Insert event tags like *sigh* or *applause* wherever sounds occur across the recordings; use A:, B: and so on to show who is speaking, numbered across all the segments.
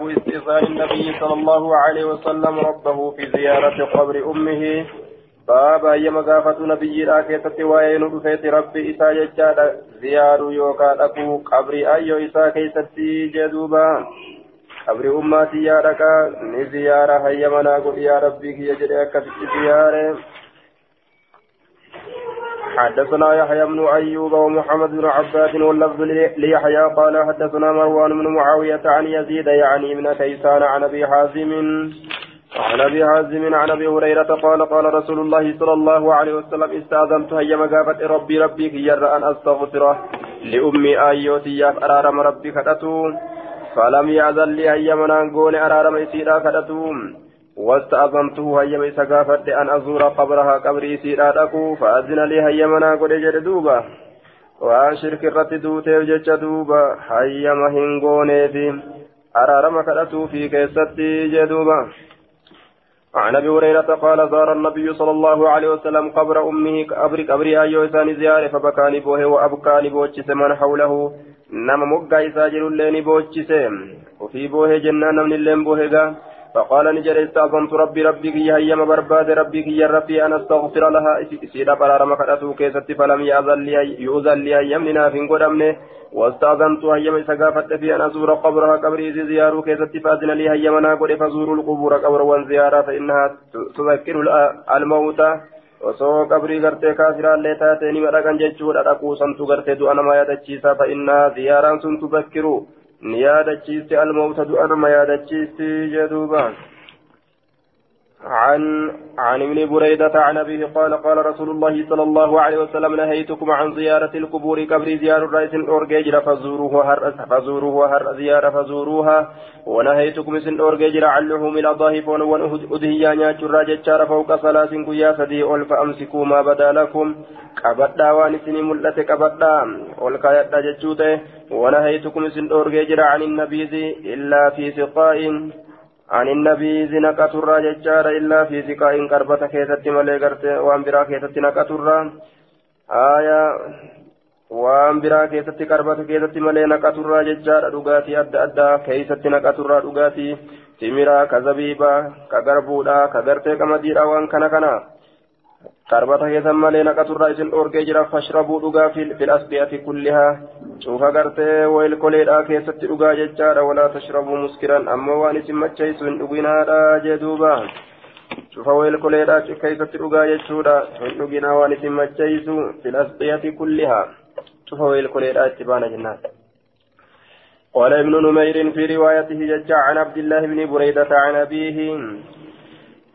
A: باب استئذان النبي صلى الله عليه وسلم ربه في زيارة قبر أمه. باب أيما قافة نبي راكيتة وين رفيت ربي إسا ججال زيار يوكا أكو قبر أيو إسا كيستي جدوبا. قبر أمتي يا ركا نزيارة هيا مناقل يا ربي كي يجري أكا زيارة. حدثنا يحيى بن أيوب ومحمد بن عباس واللفظ ليحيى قال حدثنا مروان بن معاوية عن يزيد يعني من كيسان عن أبي حازم عن أبي حازم عن أبي هريرة قال قال رسول الله صلى الله عليه وسلم استأذنت هيا مقافة ربي ربي كي يرى أن أستغفره لأمي آيوتي ياف أرارم ربي كتتو فلم يأذن لي هيا منان أرارم إسيرا كتتو واستأذنته هيما إسا قافت أن أزور قبرها قبري سيرا دكو فأذن لي هيمنا قد جد دوبا شرك الرت دوتي جج دوبا هيما هنغوني في أرارم كدتو في كيستي جدوبا عن ابي هريره قال زار النبي صلى الله عليه وسلم قبر امه قبر قبر ايو انسان زياره فبكاني بوه وابكاني بوچس من حوله نما مغا يساجر اللين بوچس وفي بوه جنان من اللين بوه فقال نجر استأذنت ربي ربي كي هيما برباد ربي كي ربي أن أستغفر لها. سيدا قرار مكرته كيست فلم يأذن لي يؤذن لي يمننا في قدمنه واستأذنت هيما سقافت في أن أزور قبرها قبري زيار كيست فأذن لي هيما ناقل فزور القبور قبر وزيارة فإنها تذكر الموت. osoo qabrii gartee kaafiraallee taatee nima dhaqan jechuudha dhaquu santu gartee du'a nama yaadachiisa fa'innaa ziyaaraan sun tubakkiru نيادتشيستي الموت دؤنا ما يادتشيستي جدوبا عن عن ابن بريدة عن أبيه قال قال رسول الله صلى الله عليه وسلم نهيتكم عن زيارة القبور قبر زيارة الرئيس الأورجيجر فزوروها هر فزوروها هر زيارة فزوروها. ونهيتكم سن أورجيجر عن لحوم الأضاحي فون ودهيا نياتشر جتشار فوق ثلاث كيا سدي أول فأمسكوا ما بدا لكم. قبدا وان سني ملت قبدا كايات جتشوته. ونهيتكم سن أورجيجر عن النبيذ إلا في سقاء. عن النبي نقة الراججار إلا في سقاء قربة كيست ملي قرتي وان برا كيست نقة الرا آية keessatti malee naqaturraa jechaadha dhugaatii adda addaa keessatti naqaturraa dhugaatii timiraa ka zabiibaa ka garbuudhaa ka gartee qamadiidhaa waan kana kana قربة كيسا مالي نقطر إسن أورجي جرا فاشربوا دقا في الأسبية كلها شوف قرتي ويل كوليدا كيسا تدقا ججارا ولا تشربوا مسكرا أما وان اسم مجيس من دقنا جدوبا شوف ويل كوليدا كيسا تدقا ججورا من دقنا وان اسم مجيس في الأسبية كلها شوف ويل كوليدا اتبانا جنات قال ابن نمير في روايته ججا عن عبد الله بن بريدة عن أبيه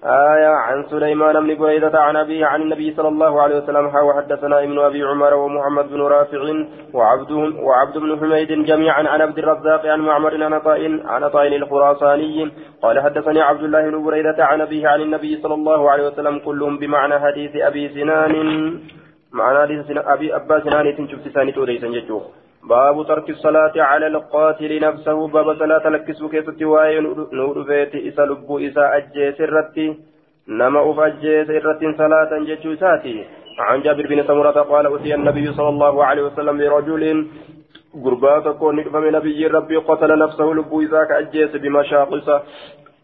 A: آية عن سليمان بن بريدة عن أبيه عن النبي صلى الله عليه وسلم وحدثنا ابن أبي عمر ومحمد بن رافع وعبد وعبد بن حميد جميعا عن عبد الرزاق عن معمر عن طائن عن طائن الخراساني قال حدثني عبد الله بن بريدة عن أبيه عن النبي صلى الله عليه وسلم كلهم بمعنى حديث أبي سنان معنى حديث أبي أبا سنان تنشف ساني توريسا يجوه باب ترك الصلاة على القاتل نفسه باب صلاة لكس كيف تواي نور بيت إسا لبو إسا أجيس الرتي نما أف أجيس الرتي صلاة جتشو ساتي. عن جابر بن سمرة قال أتي النبي صلى الله عليه وسلم برجل قربات كون من نبي ربي قتل نفسه لبو إسا كأجيس بمشاقص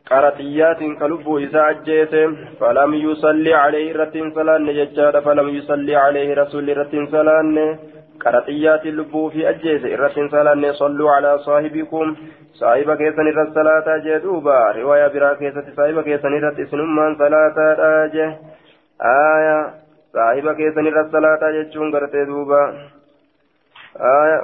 A: قرطيات كلبو إسا أجيس فلم يصلي عليه رتين صلاة نججاد فلم يصلي عليه رسول رتين صلاة قرطيات اللبو في أجيز إرسن صلاة صلوا على صاحبكم صاحب كيسن إرس صلاة جدوبا رواية برا كيسة صاحب كيسن إرس إسنمان صلاة آجه آية صاحب كيسن إرس صلاة جتشون قرتي دوبا آية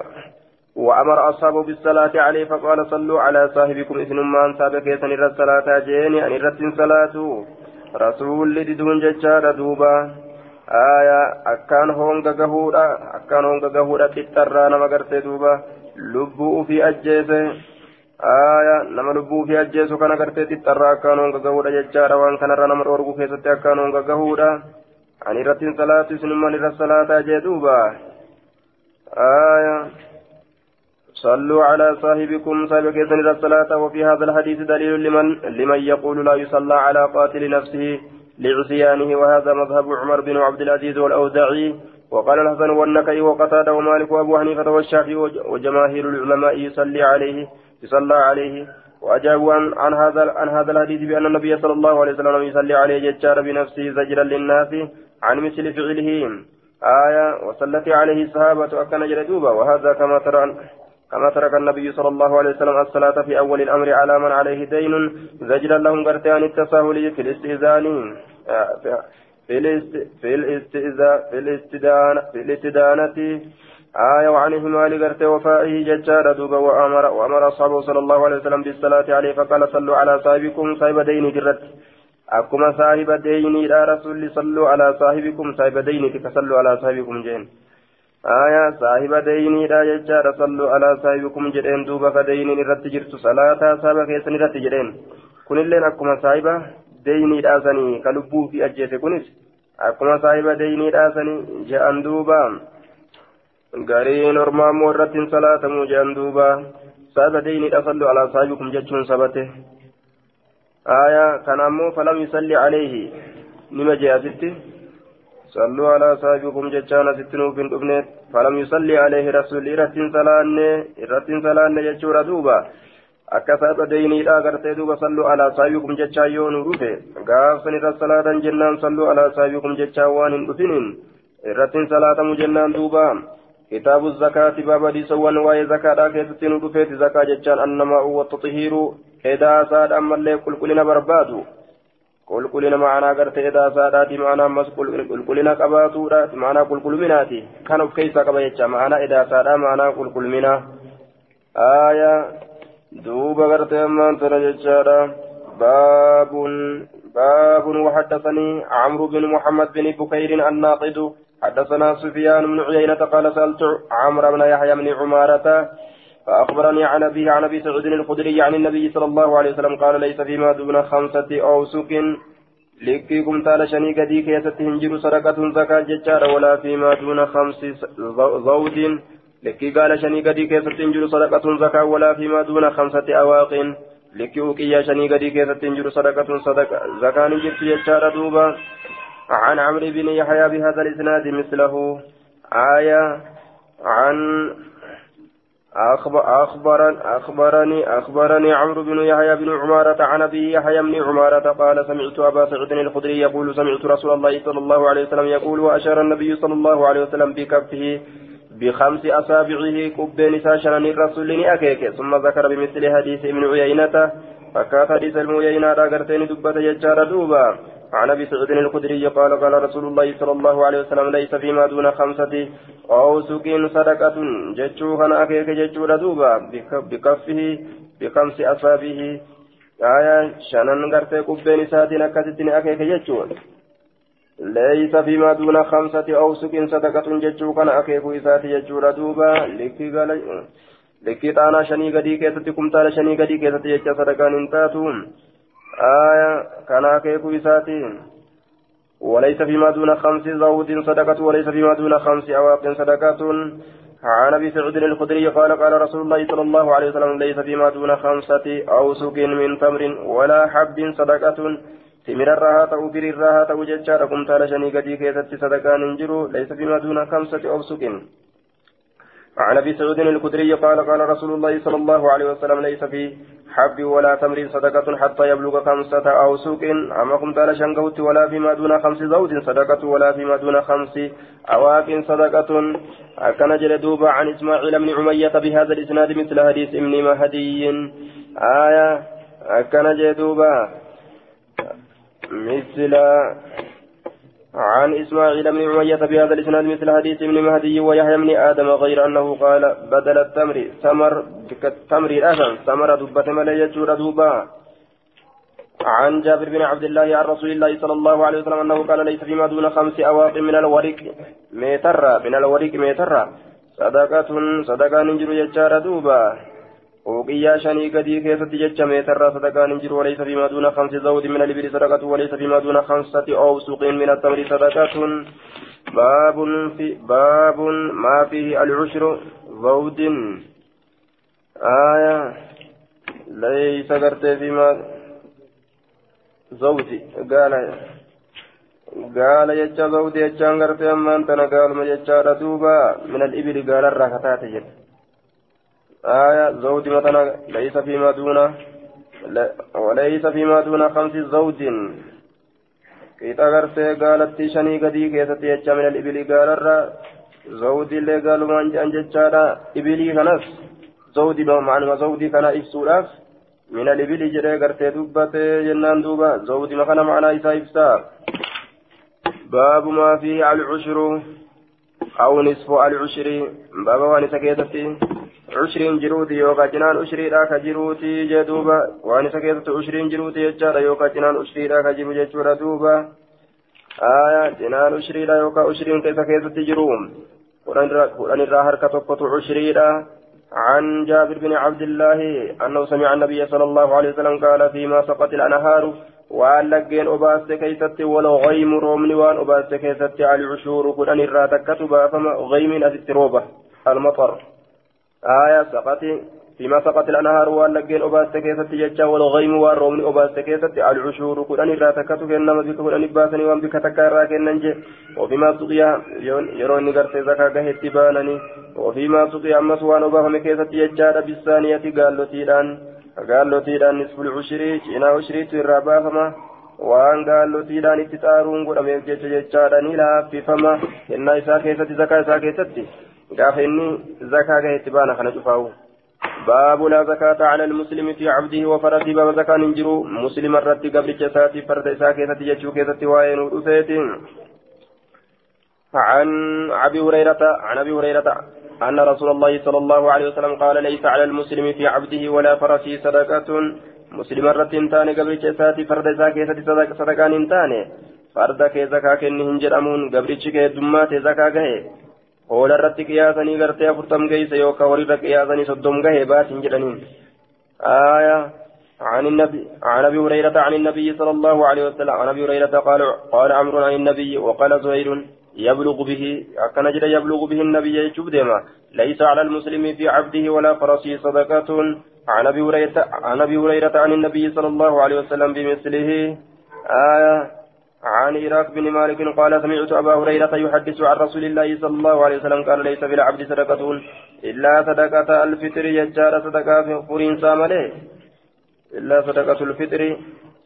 A: وأمر أصحابه بالصلاة عليه فقال صلوا على صاحبكم إسنمان صاحب كيسن إرس صلاة جيني أن إرس صلاة رسول لدون جتشار دوبا aayaa akkaan honga gahuudha akkaan honga gahuudha xixxarraa nama gartee duuba lubbuu ufii ajjeese aayaa nama lubbuu ufii ajjeesu kana gartee xixxarraa akkaan honga gahuudha jechaadha waan kanarra nama dhoorgu keessatti akkaan honga gahuudha ani irrattiin salaatu isinummaan irra salaataa jee duuba aayaa صلوا على صاحبكم صاحب كيسن الصلاة وفي هذا الحديث دليل لمن لمن يقول لا يصلى على قاتل نفسه لعصيانه وهذا مذهب عمر بن عبد العزيز والأوزاعي. وقال الحسن والنكي وقتادة ومالك وأبو حنيفة والشافعي وجماهير العلماء يصلي عليه يصلى عليه. وأجابوا عن, عن هذا عن هذا الحديث بأن النبي صلى الله عليه وسلم يصلي عليه ججار بنفسه زجرا للناس عن مثل فعله. آية وصلت عليه الصحابة أكن جلدوبا وهذا كما ترى كما ترك النبي صلى الله عليه وسلم الصلاة في أول الأمر على من عليه دين زجرا لهم قرتان التساهل في الاستئذان في الاستئذان في الاستدانة في الاستدانة. آية وعن همال قرت وفائه ججار دوبا وأمر وأمر أصحابه صلى الله عليه وسلم بالصلاة عليه فقال صلوا على صاحبكم صاحب دين جرت. أكما صاحب ديني لا رسول صلوا على صاحبكم صاحب ديني صلوا على صاحبكم جين. آية صاحب ديني لا ججار صلوا على صاحبكم جدين دوبا فديني رت جرت صلاة صاحب كيسن رت جدين كن اللين أكما صاحب ديني لا سني كلبو في أجيس كنس أكما صاحب ديني لا سني جاءن دوبا غارين أرمام ورت صلاة موجان دوبا صاحب ديني صلوا على صاحبكم جتشون سبته آية كان أمو فلم يصلي عليه نما جاء ستي صلوا على صاحبكم جتشانا ستنو في الأبنة فلم يصلي عليه رسول إرتين سلانة إرتين سلانة جتشورا دوبا akka saaba deyniidha gartee duuba salluu alaa saabikum jechaa yoo nu dhufe gaafsan irra salaatan jennaan salluu alaa saabikum jechaa waan hin dhufinin irrattiin salaatamu jennaan duuba kitaabu zakaati baaba dhiisawwan waa'ee zakaadhaa keessatti nu dhufeeti zakaa jechaan annamaa uwwattu xihiiruu edaasaadha ammallee qulqullina barbaadu qulqullina ma'anaa gartee edaasaadhaati ma'anaa ammas qulqullina qabaatuudha ma'anaa qulqulminaati kan of keessaa qaba jecha ma'anaa edaasaadha ma'anaa qulqullina aayaa duuba gartee ammaan tana jechaadha baabun baabun وحدثني عمرو بن محمد بن بكير الناقد حدثنا سفيان بن عيينة قال سألت عمرو بن يحيى بن عمارة فأخبرني عن أبيه عن أبي سعيد الخدري عن النبي صلى الله عليه وسلم قال ليس فيما دون خمسة أوسق lakki kumtaala shanii gadi keessatti hinjiru صدقة زكاة jechaadha ولا فيما دون خمس ذود lakki gaala shanii gadi keessatti hinjiru صدقة زكاة ولا فيما دون خمسة أواق. lakki wiqiyyaa shanii gadi keessatti hinjiru صدقة صدقة زكاة jechuuti jechaadha duuba. عن عمرو بن يحيى بهذا الإسناد مثله. آية عن أخبرن أخبرني أخبرني عمرو بن يحيى بن عمارة عن أبي يحيى بن عمارة قال سمعت أبا سعود الخدري يقول سمعت رسول الله صلى الله عليه وسلم يقول وأشار النبي صلى الله عليه وسلم بكفه بخمس أصابعه كبين ساشرا الرسول أكيك ثم ذكر بمثل حديث ابن عيينة فكات حديث المعيينة راقرتين دبة يجار دوبا. عن أبي سعود الخدري قال قال رسول الله صلى الله عليه وسلم ليس فيما دون خمسة. أو سكين صدقة. جتشو كان أكيك جتشو ردوبا بكفه بخمس أصابه آية شنن غرتي قبين ساتين أكتتين أكيك جتشو. ليس فيما دون خمسة. أو سكين صدقة. جتشو كان أكيك إساتي جتشو ردوبا لكي قال لكي طانا شني قدي كيستي كمتال شني قدي كيستي جتشا صدقان انتاتون aya kana akeekuu isaatiin وليس فيما دون خمس ذود صدقة وليس فيما دون خمس أواق صدقة. عن أبي سعيد الخدري قال قال رسول الله صلى الله عليه وسلم ليس فيما دون خمسة أوسق من تمر ولا حب صدقة. تمر irraa haa ta'uu بر irraa haa ta'uu jechaadha kumtaala shanii gadi keessatti صدقان hinjiru ليس فيما دون خمسة أوسق. عن أبي سعيد الخدري قال قال رسول الله صلى الله عليه وسلم ليس في حب ولا تمر صدقة حتى يبلغ خمسة أو سوق. أما قمت على شنقوت ولا فيما دون خمس زوج صدقة ولا فيما دون خمس أواك صدقة. كان جلدوب عن إسماعيل بن عمية بهذا الإسناد مثل حديث ابن مهدي. آية كان جلدوب مثل عن إسماعيل بن عمية بهذا الإسناد مثل حديث ابن مهدي ويحيى بن آدم غير أنه قال بدل التمر ثمر التمر الأثم ثمر دبة ملية دوبا عن جابر بن عبد الله عن رسول الله صلى الله عليه وسلم أنه قال ليس فيما دون خمس أواق من الورق ميترا من الورق ميترا. صدقة صدقة ننجر يجار دوبا وقيا شني قدي كيف تجج ميتر صدقان انجر وليس فيما دون خمس زود من الابل صدقة وليس فيما دون خمسة أو سوق من التمر صدقة باب في باب ما فيه العشر زود آية ليس قرت فيما زوجي قال قال يجا زود يجا قرت أما أنت قال ما يجا دوبا من الإبل قال الركتات جد آية زود مثلا ليس فيما دون وليس فيما دون خمس زوج. كيتا غرتي قالت شني قدي كيست يجا من الإبل قال الرا زودي اللي قالوا ما أنجان جتشارا إبلي خنس. زودي معنى زودي كان إفسولاف من الإبل جري غرتي دبته جنان دوبا. زودي ما كان معنى إسا إفسا. باب ما فيه العشر أو نصف العشر. باب وانسا كيتتي عشرين جروتي يوكا جنان عشري راكا جروتي جدوبا وانسا كيتتي عشرين جروتي يجارا يوكا جنان عشري راكا جرو جدورا دوبا آية جنان عشري را يوكا عشرين كيسا كيتتي جروم قرآن الرا هركة توكتو عشري را عن جابر بن عبد الله أنه سمع النبي صلى الله عليه وسلم قال فيما سقط الأنهار waan laggeen obaaste keeysatti walo gaymu roobni waan obaaste keessatti alcushuuru kudhan irraa takkatu baafama gaymiin asitti rooba. Almaxar aya saqati فيما سقط الأنهار وأن لقين أباست كيست ججا والغيم والرومن أباست كيست العشور كلان إرى تكتو كنما بك كلان إباسني وأن بك تكارا كننجي وفيما سقيا يرون نقرت زكاة هتبانني وفيما سقيا أمس وأن أباهم كيست ججا بالثانية قال لتيران gaallotiidhaan nisful ushirii cinaa ushiriitu irraa baafama waan gaallotiidhaan itti xaaruun godhameef jecha jechaadha ni laaffifama kennaa isaa keessatti zakaa isaa keessatti gaafa inni zakaa gaheetti baana kana باب لا زكاة على المسلم في عبده وفرسه باب زكاة ننجرو مسلم الرد قبل جساتي فرد إساكيتي يجو كيتي وين عن أبي هريرة عن أبي هريرة أن رسول الله صلى الله عليه وسلم قال ليس على المسلم في عبده ولا فرسه صدقة مسلم الرتين تاني قبل جساتي فرد زكاة صدقان تاني فرد كي زكاة كنهن جرمون قبل كي دمات زكاة هولا الرتي قياسني غرتي أفرتم قيس يوكا ورد قياسني صدوم قهي باتن جرنين آية عن النبي عن ابي هريره عن النبي صلى الله عليه وسلم عن ابي هريره قال قال عمرو عن النبي وقال زهير يبلغ به أكن جد يبلغ به النبي يجب ديما ليس على المسلم في عبده ولا فرسه صدقة عن أبي هريرة عن أبي هريرة عن النبي صلى الله عليه وسلم بمثله آية عن إراك بن مالك قال سمعت أبا هريرة يحدث عن رسول الله صلى الله عليه وسلم قال ليس في العبد صدقة إلا صدقة الفطر يجار صدقة فرين سامله إلا صدقة الفطر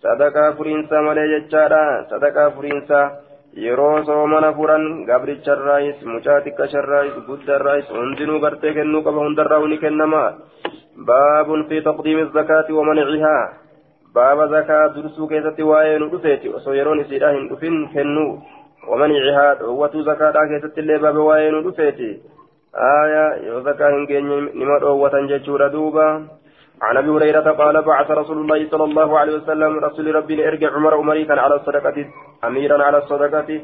A: صدقة فرين سامله يجار صدقة فرين سامله yeroo soomana furan gabricharraayis mucaa xiqqasharraayis guddarraayis hundinuu gartee kennuu qaba hundarraa ni kennama baabun fi taqdiimi zakaati wamancihaa baaba zakaa dursuu keessatti waa'ee nu dhufeeti osoo yeroon isiidha hin dhufin kennuu wamancihaa dhoowwatuu zakaadhaa keessatti illee baaba waa'ee nu dhufeeti zakaa hin geenye nima dhoowwatan jechuudha duuba عن ابي هريره قال بعث رسول الله صلى الله عليه وسلم رسول ربي ارجع عمر عمري كان على الصدقه اميرا على الصدقه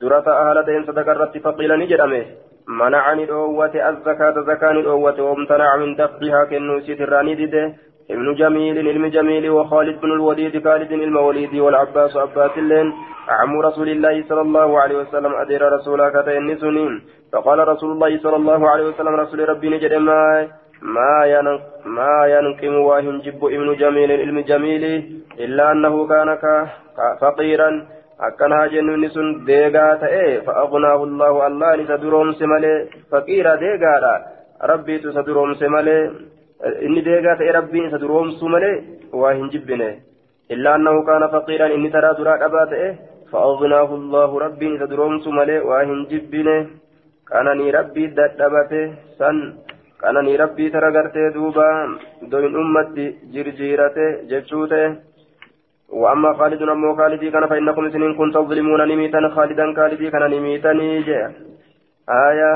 A: درة اهلتين صدقه رتي فقيل نجرمه منعني دووة الزكاة زكاة دووة وامتنع من دفعها كنوسي تراني ديده ابن جميل علم جميل وخالد بن الوليد خالد الموليد والعباس عباس اللين عم رسول الله صلى الله عليه وسلم أدير رسولك تينسنين فقال رسول الله صلى الله عليه وسلم رسول ربي نجد ما ما ينقم واهن جب ابن جميل علم جميل إلا أنه كان فقيرا. أكنها جنون سن ديغا تأي فأغناه الله الله لتدروم سمالي فقيرا ديغا ربي تسدروم سمالي إني ديغا تأي ربي تدروم سمالي واهن جبني إلا أنه كان فقيرا إني ترى درا أبا تأي فأغناه الله ربي تدروم سمالي واهن جبني كانني ربي ددبته سن kanani rabbii tara gartee duuba doyin ummatti jirjiirate jechuu ta'e. وأما خالد أمو خالدي كان فإنكم سنين كنتم تظلمون نميتا خالدا خالدي كان نميتني جاء آية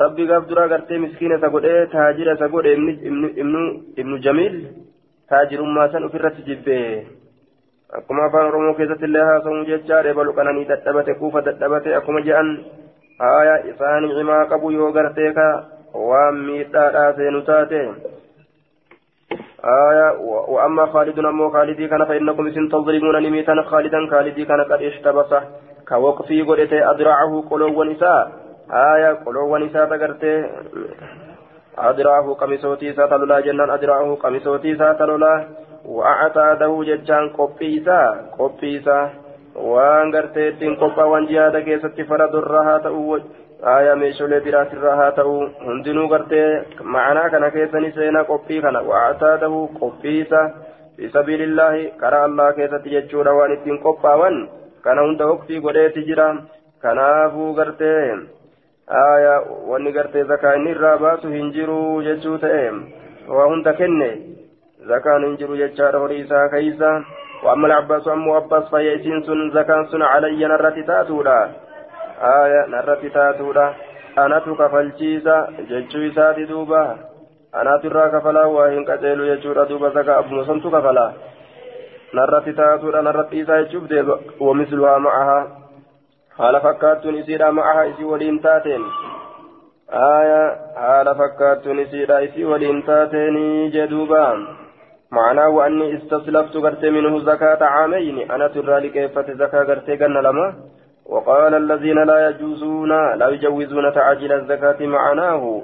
A: ربي قاب درا قرتي مسكينة سقود إيه تاجر سقود ابن ابن ابن ابن جميل تاجر ما سن أفرت جبه akkuma afaan oromoo keessatti illee haasa'uu jechaa dheebalu qananii dadhabate kuufa dadhabate akkuma je'an haaya isaanii cimaa qabu yoo gartee ka waan miidhaadhaa seenu taate آية وأما خالد أمو خالدي كان فإنكم إن تظلمون نميتا خالدا خالدي كان قد اشتبص كوقفي قلت أدرعه قلو ونساء آية قلو ونساء تقرت أدرعه قميصوتي ساتلولا جنان أدرعه قميصوتي ساتلولا وأعتاده ججان قبيسا قبيسا وأن قرتي قبا وان جهاد كيست فرد الرها تأوج aayaa meeshaalee biraatirraa haa ta'u hundinuu gartee ma'anaa kana keessani seenaa qophii kana waataa ta'u qophiisa في سبيل الله كرى الله كيست يجور وان اتين قباوان كان هند وقتي قديت جرا كنافو قرتين آية واني قرتي زكاة نرابات هنجرو ججو تأم وهند كني زكاة هنجرو ججار وريسا كيسا وأما العباس وأما عباس فيأسين سن زكاة سن علي نرتي تاتولا آية نرتي تاتولا أنا تكفلشيسا ججو إساتي دوبا waa hin qaceelu jechuudha duuba zakaa. Abbuma santu kafalaa. Narratti taatuudha narratti isaa jechuuf deeba. Wamisluhaa ma'ahaa. Haala fakkaattuun isiidha ma'ahaa isii waliin taateen. Aya haala fakkaattuun isiidha isii waliin taateenii jedhuuba معناه وأني استسلفت قرت منه زكاة عامين أنا ترى كيفة زكاة قرت قلنا لما وقال الذين لا يجوزون لا يجوزون تعجيل الزكاة معناه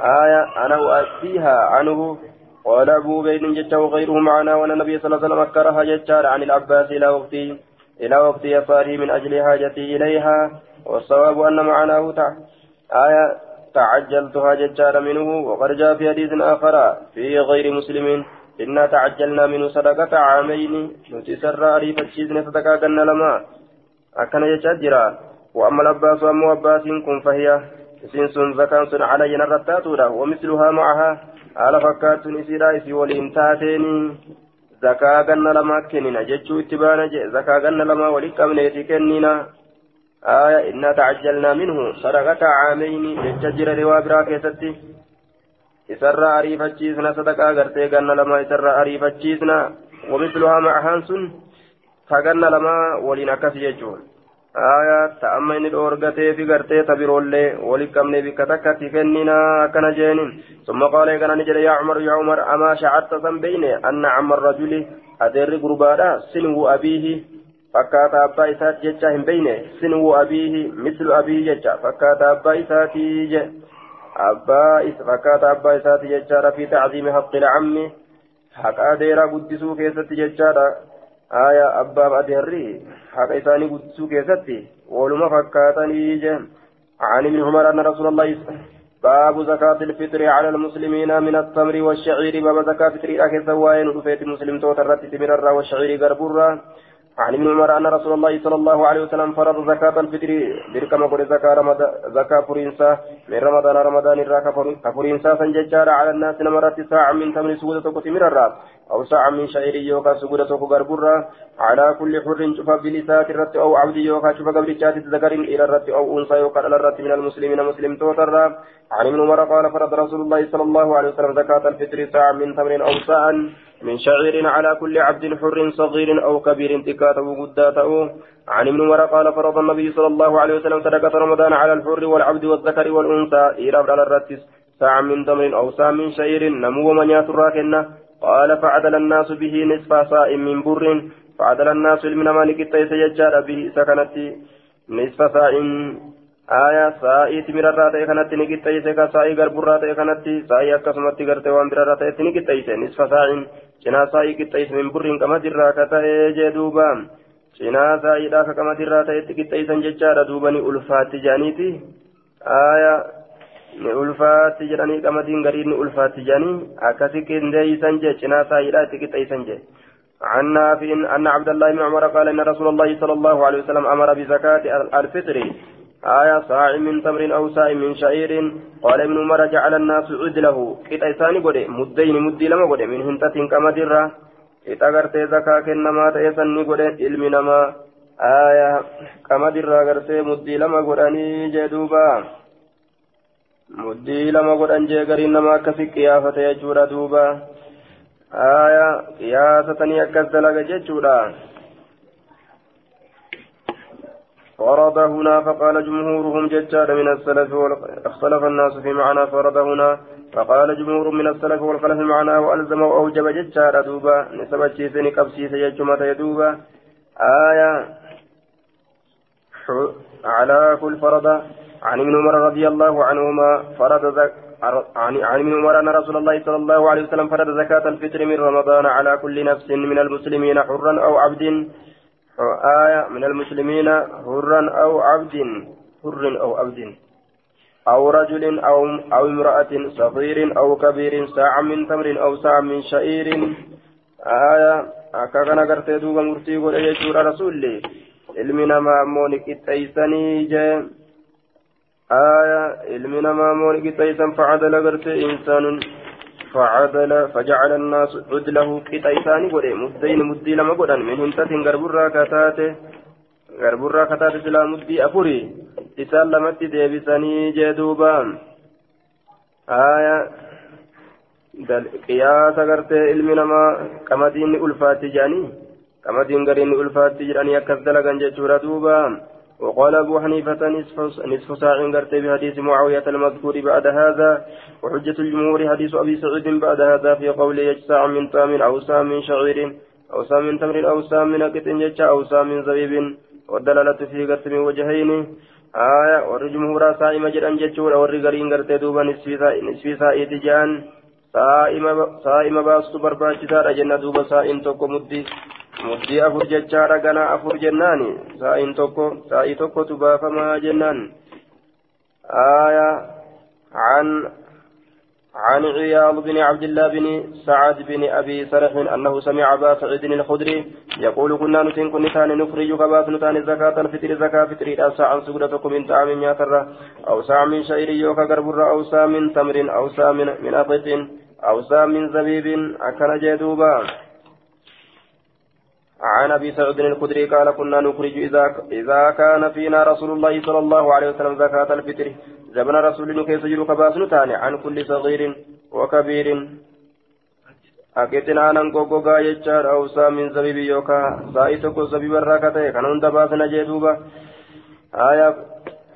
A: آية أنا أؤتيها عنه قال أبو بين جته وغيره معنا وأن النبي صلى الله عليه وسلم أكرها ججار عن العباس إلى وقتي إلى وقت يساره من أجل حاجتي إليها والصواب أن معناه تع... آية تعجلتها ججار منه وقد جاء في حديث آخر في غير مسلم إنا تعجلنا منه صدقة عامين نتسرى أريف الشيزن صدقة قلنا لما. أكن يججرا وأما العباس وأما عباس كن فهي isiin sun zakaan sun calayya narra taatuudha wamisluhaa macahaa haala fakkaattuun ganna lamaa kennina jechuu itti baana je zakaa ganna lamaa wali qabneeti kennina. آية إنا تعجلنا منه صدقة عامين يججر روا برا كيستي إسر أريف الجيزنا صدقة غرتي قلنا لما إسر أريف الجيزنا ومثلها مع هانسون فقلنا لما ولنا كسي يجون aya ta amma inni dhoorgatee fi gartee tabiroollee walitti qabnee bikka takkatti kennina akkana jeenin summa qaala eegana ni jedhe yaa cumar yaa cumar amaa shacatta san beyne anna camma rajuli adeerri gurbaadha sinwu abiihi fakkaata abbaa isaati jecha hin beyne sinwu abiihi mislu abiihi jecha fakkaata abbaa isaati je abbaa fakkaata abbaa isaati jechaadha fi tacziimi haqqi lcammi haqa aya abbaaf adeerri haqa isaanii guddisuu keessatti waluma fakkaatanii je عن ابن عمر أن رسول الله باب زكاة الفطر على المسلمين من التمر والشعير باب زكاة الفطر أكثر سواين رفيت مسلم توتر تمر والشعير قربورا عن ابن عمر أن رسول الله صلى الله عليه وسلم فرض زكاة الفطر بركما قول زكاة رمضان زكاة فرنسا من رمضان رمضان الراكة فرنسا سنججار على الناس نمرت ساعة من تمر سودة تقتمر الراب أو ساعة من شعير يوكا سودة تقربرا على كل حر شوف بلسات الرت أو عبد يوكا شوف قبل جات ذكر إلى الرت أو أنثى يوكا على الرت من المسلمين مسلم توتر عن ابن عمر قال فرض رسول الله صلى الله عليه وسلم زكاة الفطر ساعة من تمر أو ساعة من شعير على كل عبد حر صغير أو كبير تكاته قداته. عن ابن عمر قال فرض النبي صلى الله عليه وسلم صدقة رمضان على الحر والعبد والذكر والأنثى إيراب على الرتس ساعة من تمر أو ساعة من شعير. نمو من ياتر قال فعدل الناس به نصف ساء من بر. فعدل الناس من مالك التيس يجار به سكنت نصف ساء. آية سائي تمرر تأي كانت نكت تيسي كسائي غربر تأي كانت سائي أكسمت غرت وان برر تأي نكت تيسي نصف ساعة cinaa saa'ii qixxeessu min burriin qamadirraa ka ta'ee jee duuba cinaa saa'iidhaa ka qamadirraa ta'etti qixxeessan jechaadha duuba ni ulfaatti jedhaniiti aayaa ni ulfaatti jedhanii qamadiin garii ni jedhanii akkasi qindeeysan jee cinaa saa'iidhaa itti qixxeessan jee. عن أن عبد الله بن عمر قال إن رسول الله صلى الله عليه وسلم أمر بزكاة الفطر آية صاع من تمر أو صاع من شعير قال ابن عمر جعل الناس عدله إساني قد مدين مدي لما قد من هنتة كما درة كتا غرتي زكاة كنما تيسني قد علم نما آية كما درة غرتي مدي لما قدني جدوبا مدي لما قدن جيغرين نما كفي قيافة يجورا دوبا آية قياستني أكس دلق جيجورا فرض هنا فقال جمهورهم ججال من السلف اختلف الناس في معنى فرض هنا فقال جمهور من السلف والخلف معنى وألزم وأوجب ججال دوبا نسبة شيسين قبسيس يجمة يدوبا آية على كل فرض عن ابن عمر رضي الله عنهما فرض زك عن عن ابن عمر أن رسول الله صلى الله عليه وسلم فرض زكاة الفطر من رمضان على كل نفس من المسلمين حرا أو عبد. آية من المسلمين حرا أو عبد. حر أو عبد. أو رجل أو أو امرأة صغير أو كبير ساعة من تمر أو ساعة من شعير. آية murtii godhe jechuudha rasuulli ilmi namaa ammoo ni qixxeeysanii آية namaa ammoo ni qixxeeysan facadala gartee insaanun فعدل فجعل الناس عدله قطيسان قد مدين مدي لما قدن من هنتة غربرا كتاته غربرا كتاته سلا مدي أفري إسان لمتي ديبساني جدوبا آية ilmi namaa qamadiin ni ulfaatti jedhanii qamadiin gariin ni ulfaatti jedhanii akkas dalagan jechuudha duuba وقال أبو حنيفة نصف نصف ساع قرت بحديث معاوية المذكور بعد هذا وحجة الجمهور حديث أبي سعيد بعد هذا في قوله يجسع من تام أو سام من شعير أو سام من تمر أو سام من أكت يجسع أو سام من زبيب والدلالة في قرت من وجهين. آية والجمهور سائمة جران جتشور أو الرقرين قرت دوبا نصف سائد جان saa'ima baastu barbaachisaadha jenna duuba saa'in tokko muddii muddii afur jechaadha ganaa afur jennaani? Saa'in tokko saa'ii tokkotu baafamaa jennaan آية عن عن عياض بن عبد الله بن سعد بن ابي سرح انه سمع ابا سعيد الخدري يقول كنا نتين كن نتان نخرج كباس نتان زكاة الفطر زكاة فطر ساعة سجدتكم من طعام ياتر أو ساعة من شعير يوكا غربر أو ساعة من تمر أو ساعة من أقط أو ساعة من زبيب أكن جدوبا عن أبي سعود الخدري قال كنا نخرج إذا إذا كان فينا رسول الله صلى الله عليه وسلم زكاة الفطر. زمن رسول كيس يجر كباس نتاني عن كل صغير وكبير. أكتنا غوغا يجار أو سا من زبيب يوكا. سايتو زبيب الراكتة كان هند باسنا جدوبا آية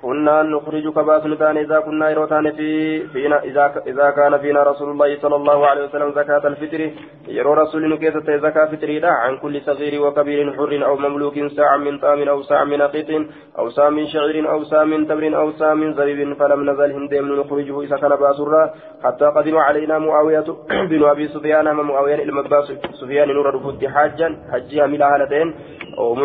A: كنا نخرج كباس نتان إذا كنا يروتان في فينا إذا إذا كان فينا رسول الله صلى الله عليه وسلم زكاة الفطر. يرو رسول نكيسة زكاة فطر عن كل صغير وكبير حر أو مملوك ساعة من طام أو ساعة من أقيط أو ساعة من شعير أو ساعة من تمر أو ساعة من زبيب فلم نزل هندم نخرجه إذا كان باسرا حتى قدم علينا معاوية *clears throat* بن أبي سفيان أما معاوية المباس سفيان نور رفض حاجا حجها ملا هالتين أو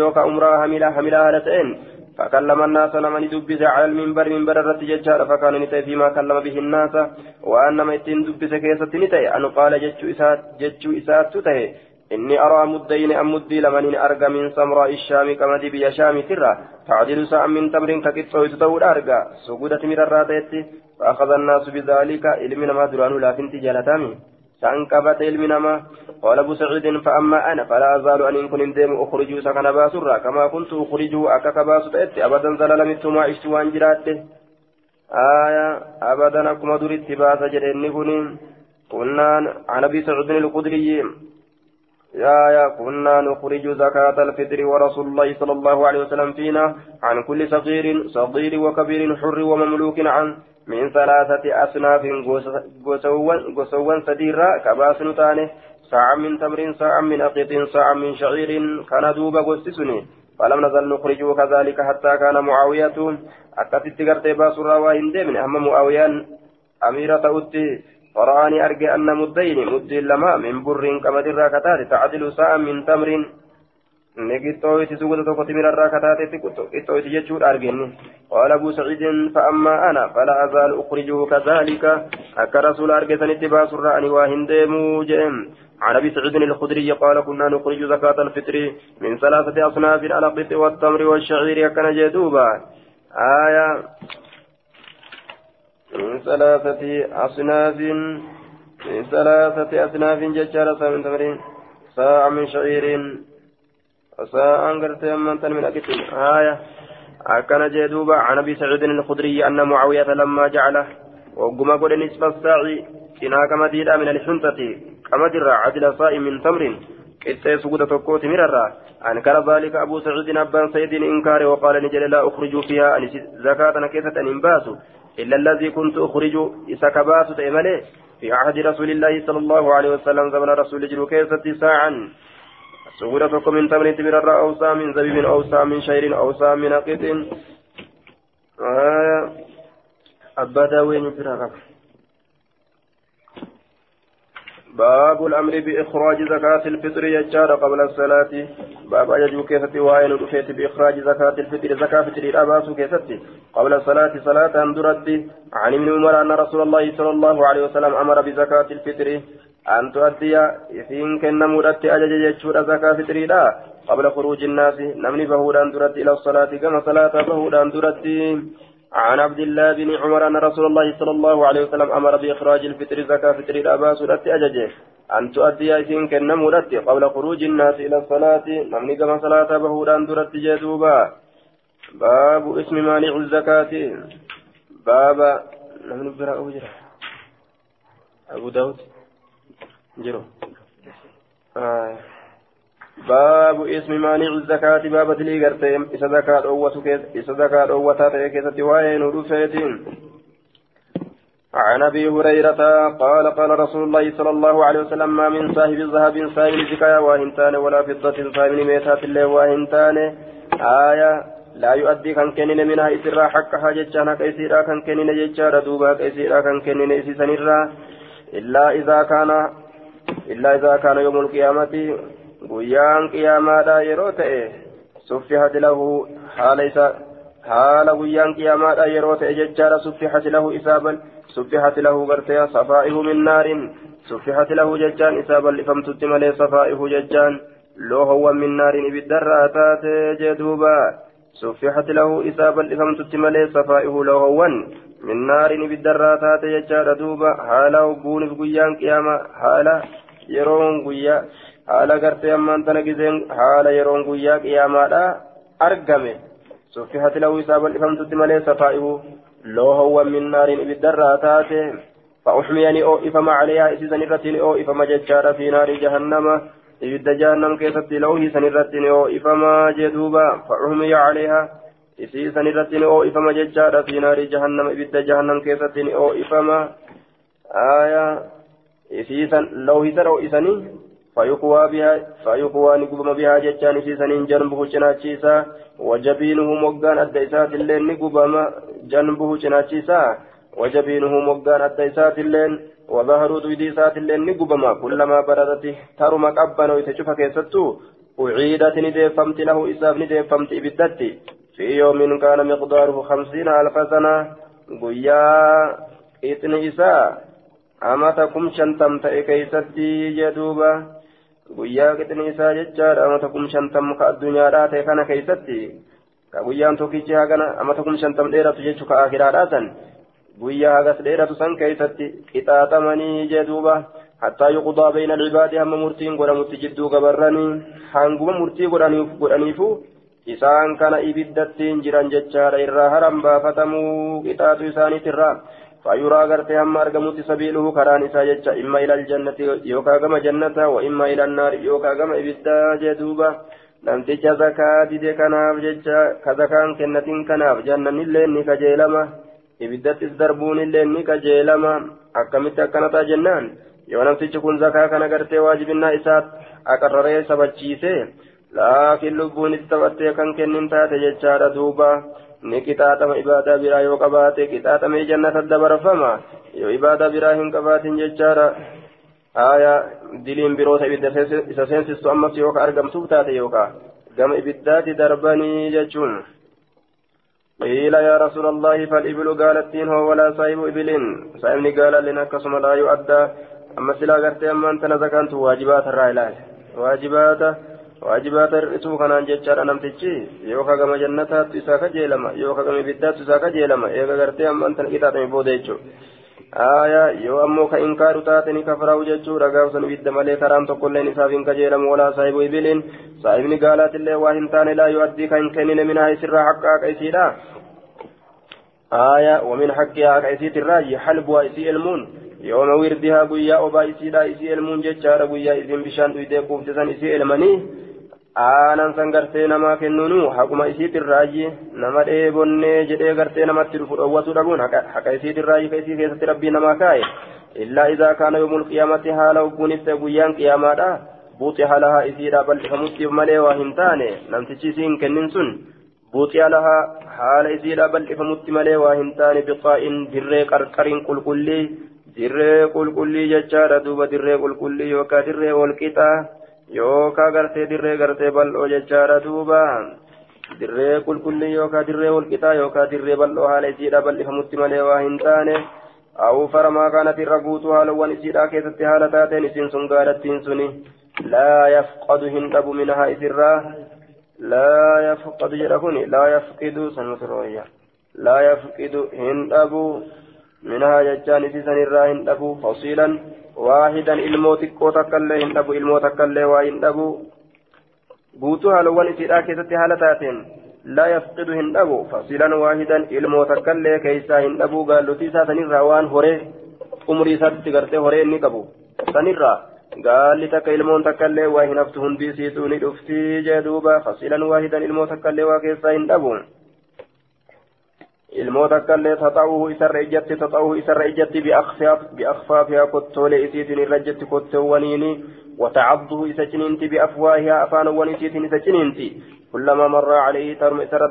A: يوكا أمرا هملا هملا هالتين فكلم الناس لمن دبس على المنبر منبر الرد ججار فكان نتي فيما كلم به الناس. وأنما يتين دبس كيسة نتي أن قال جتشو إسات جتشو إسات تتهي إني أرى مدين أم مدي لمن أرقى من سمراء الشام كما دي بيا شام ترى تعدل ساعة من تمر ككتو يتطور أرقى. سجودة من الراتيت. فأخذ الناس بذلك إلمنا ما درانو لا فنتي جالتامي سانكبت علم نما قال أبو سعيد فأما أنا فلا أزال أن كن ديم اخرج سكن باسرا كما كنت اخرج اكك باس تأتي. ابدا زللمت ما عشت وان جرات آية ابدا أكما درت باس جرني كن قلنا عن أبي سعيد الخدري. يا يا كنا نخرج زكاة الفطر ورسول الله صلى الله عليه وسلم فينا عن كل صغير صغير وكبير حر ومملوك عن من ثلاثة أصناف قسوا سديرا كباس نتاني ساعة من تمر ساعة من أقط ساعة من شعير كان دوبا قسسني فلم نزل نخرجه كذلك حتى كان معاوية. أكتت قرتي باسرا وهندي من أهم معاوية أميرة أتي فرآني أرجع أن مدين مد لما من بر كمدر كتات تعدل ساعة من تمر. نقطوي تسوق توقف من الراكتات قطوي تجتشور أرجعني قال أبو سعيد فأما أنا فلا أزال أخرجه كذلك أكا رسول أرجسني اتباس الرأني واهند موجم عن أبي سعيد الخدري قال كنا نخرج زكاة الفطر من ثلاثة أصناف على القط والتمر والشعير أكن جدوبا آية من ثلاثة أصناف من ثلاثة أصناف ججارة من تمر ساعة من شعير ساعة قرتي أمانتن من أكتن آية أكن جدوبا عن أبي سعيد الخدري أن معاوية لما جعله وقم قد نصف الساعي إناك مدينة من الحنطة كما درى عدل صائم من تمر قطة سقوط تقوت مررا أنكر ذلك أبو سعيد أبان سيد إنكار وقال نجل لا أخرج فيها أن زكاة كيسة إنباس إلا الذي كنت أخرج إسكباس تأمله في عهد رسول الله صلى الله عليه وسلم زمن رسول جلو كيسة ساعا سورة من تمر تبرر أو سا من زبيب أو سا من شير أو سا من أقط آه أبدا وين فرارك باب الأمر بإخراج زكاة الفطر يجار قبل الصلاة. باب أجج كيفتي وين رفيت بإخراج زكاة الفطر. زكاة فطر الأباس كيفتي. قبل الصلاة صلاة درد عن ابن عمر أن رسول الله صلى الله عليه وسلم أمر بزكاة الفطر. أن تؤدي إثين كن مرت أجج يجور زكاة فطريدا قبل خروج الناس نمني بهودان درت إلى الصلاة كما صلاة بهودان درت عن عبد الله بن عمر أن رسول الله صلى الله عليه وسلم أمر بإخراج الفطر زكاة فطر الأباس سورة أججه أن تؤدي إذن كن مرت قبل خروج الناس إلى الصلاة نمني كما صلاة بهودان درت جدوبا باب اسم مانع الزكاة باب نمني برا أبو داود جرو آه. باب اسم مانع الزكاة باب تلي غرتهم إذا زكاة أوة كيس إذا زكاة أوة تاتي كيسة وين ودفيتين عن ابي هريره قال قال رسول الله صلى الله عليه وسلم ما من صاحب ذهب صاحب زكايا واهنتان ولا فضة صاحب ميتات الله واهنتان آية لا يؤدي كان كنين منها إسرا حقها جتشانا كيسيرا كان كنين جتشارا دوبا كيسيرا كان كنين إسيسانيرا إلا إذا كان إلا إذا كان يوم القيامة guyyaan qiyaamaadha yeroo ta'e suffihati lahu haala isa haala guyyaan qiyaamaadha yeroo ta'e jechaadha suffihati lahu isaabal suffihati lahu gartee safaa'ihu min naarin suffihati lahu jechaan isaa bal'ifamtutti malee safaa'ihu jechaan loohowwan min naarin ibiddarraa taate jeduuba suffihati lahu isaa bal'ifamtutti malee safaa'ihu loohowwan min naarin ibiddarraa taate jechaadha duuba haala hogguunif guyyaan qiyaama haala yeroon guyyaa haala gartee ammaan tana giseen haala yeroon guyyaa qiyaamaadha argame suffihati lahu isaa bal'ifamtutti malee safaa'ihu loohowwan min naariin ibiddarraa taate فأحميني أو إفما عليها إسيسن الرتين أو إفما ججارة في نار جهنم إبدا جهنم كيست لوه سن الرتين أو إفما جدوبا فأحمي عليها إسيسن الرتين أو إفما ججارة في نار جهنم إبدا جهنم كيست أو إفما آية إسيسن لوه سن أو إسني فيقوى بها فيقوى نقوم بها جتان سيسن جنبه چناچيسا وجبينه مقان الديسات اللين نقوم جنبه چناچيسا وجبينه مقان الديسات اللين وظهر دويديسات اللين نقوم كلما بردت ترم قبنا ويتشوف كيستو أعيدت ندفمت له إساف ندفمت إبدت في يوم كان مقداره خمسين ألف سنة قيا إثن amata kum shantam ta'e keeysatti jedhuuba guyyaa qixni isaa jechaadha amata kum shantam ka addunyaadhaa ta'e kana keeysatti. Ka guyyaan tokkichi hagana amata kum shantam dheeratu jechuu ka akiraadhaa san. Guyyaa hagas dheeratu san keeysatti qixaaxamanii jedhuuba hattaa yuqudaa bayna alcibaadi hamma murtiin godhamutti jidduu gabarranii hanguma murtii godhaniifu isaan kana ibiddattiin jiran jechaadha irraa haran baafatamuu qixaaxu isaaniitirraa. فيرى غرتي هم أرجمت سبيله كران إساجتش إما إلى الجنة يوكا كما جنة وإما إلى النار يوكا كما إبدا جدوبا namticha zakaa dide kanaaf jecha ka zakaan kennatin kanaaf jannan illee ni kajeelama ibiddattis darbuun illee ni kajeelama akkamitti akkanataa jennaan yoo namtichi kun zakaa kana gartee waajibinnaa isaa aqarraree sabachiise laakiin lubbuun itti taphattee kan kennin taate jechaadha duuba yoo qabaate qixaaxamee jannata dabarfama yoo ibaadaa biraa hin qabaatin jechaadha aayaa diliin biroota ibidda isa seensistu ammas yoo ka argamtuuf taate yookaan gama ibiddaati darbanii jechuun قيل يا رسول الله فالإبل قالتين هو ولا صاحب إبل صاحبني قال لنا كسم لا يؤدى أما سلا قرتي أما أنت نزكانت واجبات الرائلات واجبات waajibaata hir'isuu kanaan jechaadha namtichi yookaan gama jannataatti isaa kajeelama yookaan gama ibiddaatti isaa kajeelama eega gartee ammaan tana qixaaxame booda jechuudha aayaa yoo ammoo ka inkaaru taate ni kafaraa'u jechuudha gaafsan ibidda malee karaan tokkolleen isaaf hin kajeelamu walaa saahibu ibiliin saahibni gaalaatillee waa hin taane laa yoo addii kan kennine minhaa isirraa haqqa haqa isiidha aayaa wamin haqqihaa haqa isiitirraa halbuhaa isii elmuun yooma wirdihaa guyyaa obaa isiidha isii elmuun jechaadha guyyaa isiin bishaan dhuydee quuftisan isii elmanii aanan san gartee namaa kennuunu haquma isiitirraayi nama dheebonnee jedhee gartee namatti dhufu dhowwatu dhabuun haqa isiitirraayi ka isii keessatti rabbii namaa kaa'e illaa idaa kaana yoomul qiyaamatti haala hogguunis ta'e guyyaan qiyaamaadha buuxi halahaa isiidha bal'ifamutti malee waa hin taane namtichi isii hin kennin sun buuxi halahaa haala isiidha bal'ifamutti malee waa hin taane biqaa'in dirree qarqariin qulqullii dirree qulqullii jechaadha duuba dirree qulqullii yookaan dirree walqixaa yookaan gartee dirree gartee bal'oo jechaadha duuba dirree qulqullii yookaan dirree walqixaa yookaan dirree bal'oo haala isiidha bal'ifamutti malee waa hin taane أو فرما كانت الرقوتها لو نسيرا كيست هالتاتين إسين سنقالتين سني لا يفقد هندب منها إسرا لا يفقد جركني لا يفقد سنمترويا لا يفقد هندب منها ججان إسيسن الرا هندب فصيلا واحدا الموت كوتك اللي هندب الموت كالله وهندب guutuu haalawwan isiidhaa keessatti haala taateen laa yafqidu hin dhabu fasilan waahidan ilmoo takkallee keeysaa hin dhabuu gaallotii isaa sanirraa waan horee umurii isaatti gartee horee inni qabu sanirraa gaalli takka ilmoon takkallee waa hin haftu hundii siituu ni dhuftii jee duuba fasilan waahidan ilmoo takkallee waa keessaa hin dhabu ilmoo takkallee taxa'uhu isarra ijjatti taxa'uhu isarra ijjatti biakfaafihaa kottoolee isiitiin irra ijjatti kotteewwaniini وتعضه إذا جنينتي بأفواهها أفان ونسيت إذا جنينتي كلما مر عليه ترم إسر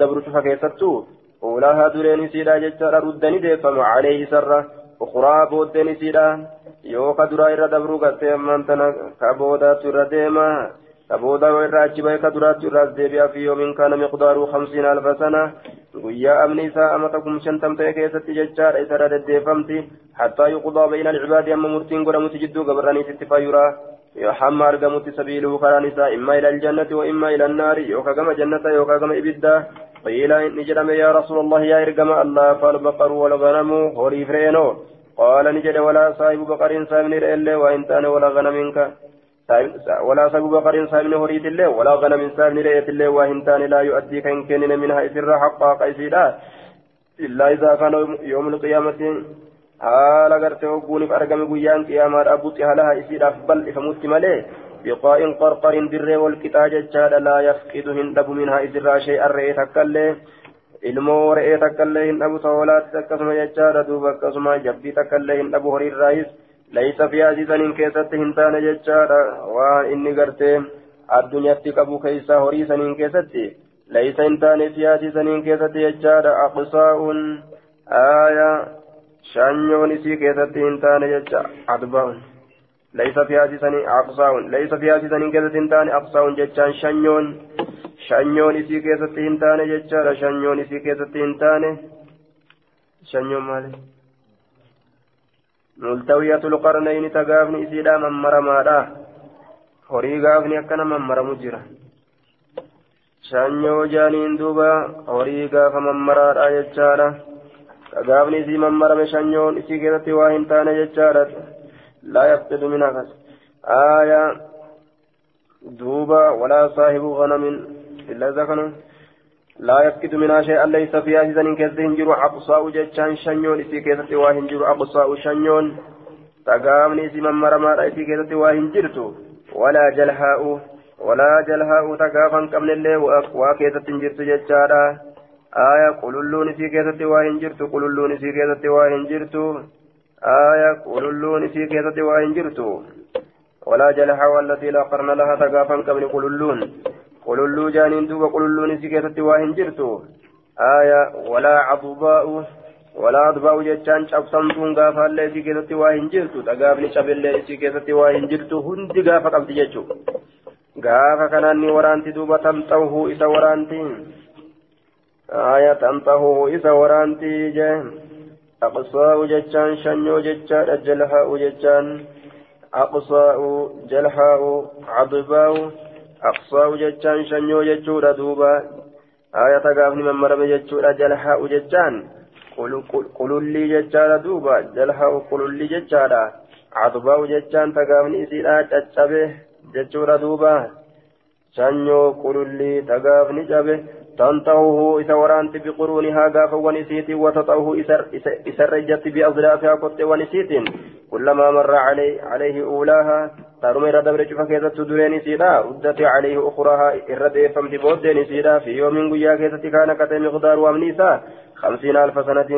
A: دبر شفا كيستو أولاها درين سيدا ججار ردني ديفم عليه سرة أخرى بودني سيدا يوكا درا إرى دبرو قتيم من تنا كابودا ديما كابودا وإرى أجيبا كدرا ترى ديبيا في يوم كان مقداره خمسين ألف سنة kum shantam ta'e keessatti jechaadha isarra deddeeffamti hattaa yuqudaa bayna alcibaadi amma murtiin godhamutti jidduu gabarraniititti fayyuraa hamma argamutti sabiiluu karaan isaa imma ila aljannati wa imma ila annaari yookaa gama jannata yookaa gama ibiddaa قيل إني جرم يا رسول الله يا إرقم الله فالبقر والغنم هوري فرينو قال نجد ولا صاحب بقر سامن إلا وإن كان ولا غنمك ولا سبب بقر سامن هريت الله ولا غنم سامن رئيت الله وهنتان لا يؤدي كإن كنن منها إسر حقا قيسيدا. إلا إذا كان يوم القيامة حال غرت وقوني فأرقم قيام قيامة أبوتها لها إسير أفضل إفمت مليه بقاء قرقر در والكتاج الجاد لا يفقد هندب منها إسر شيئا رئيت أكله ilmoo re'ee takka hin dhabu ta'oolaatti akkasuma jechaadha duuba akkasuma jabbii takka hin dhabu horii irraayis ليس في عزيزا كيست هنتان ججارا وان إني قرتي الدنيا قبو كيسا هريسا كيست ليس هنتان في عزيزا كيست ججارا أقصاء آية شانيون سي كيست هنتان ججارا أدباء. ليس في عزيزا أقصاء. ليس في عزيزا كيست هنتان أقصاء ججان. شانيون شانيون سي كيست هنتان ججارا شانيون سي كيست هنتان. شانيون مالي. ملتوية القرنين تقافني إسيدا من مرمادا horii gaafni akkana mammaramu jira shanyoo jaaniin duuba horii gaafa mammaraadha jechaadha gaafni isii mammarame shanyoon isii keessatti waa hin taane jechaadha laa yafqidu min akas aaya duuba walaa saahibu ganamin illa isa kana لا يفقد منها شيئا ليس فيها سيزن كيست هنجر أقصاء جتشان شنيون إسي كيست واهنجر أقصاء شنيون تقامني إسي من مرمى إسي كيست واهنجرتو ولا جلهاء ولا جلهاء تقافا قبل الله وكيست هنجرت جتشارا آية قللون إسي كيست واهنجرتو قللون إسي كيست واهنجرتو آية قللون إسي كيست واهنجرتو ولا جلهاء التي لا قرن لها تقافا قبل قللون. Qululluu jaaniin duuba qululluun isii keessatti waa hin jirtu aaya walaa cadubaa'u walaa adbaa'u jechaan cabsamtuun gaafaallee isii keessatti waa hin jirtu dhagaafni cabillee isii keessatti waa hin jirtu hundi gaafa qabdi jechuu gaafa kanaan ni waraanti duuba tamxahu isa waraanti aaya tamxahu isa waraanti jee aqsaa'u jechaan shanyoo jechaadha jalhaa'u jechaan aqsaa'u jalhaa'u cadbaa'u jechaan shanyoo jechuudha duuba ayata gaafni mammarame jechuudha jalhaa'u jechaan qulullii jechaadha duuba jalhaa'u qulullii jechaadha cadbaa'u jechaan ta gaafni isiidha caccabe jechuudha duuba shanyoo qulullii ta gaafni cabe تنطوه إذا ورانت بقرونها غافا ونسيت وتطوه إذا رجت بأظلافها قط ونسيت كلما مر علي عليه أولاها ترمي ردبر شوفا كيزة تدرين سيدا ردت عليه أخراها إرد فمت بودين سيدا في يوم قيا كيزة كان كتم مقدار وامنيسا. خمسين ألف سنة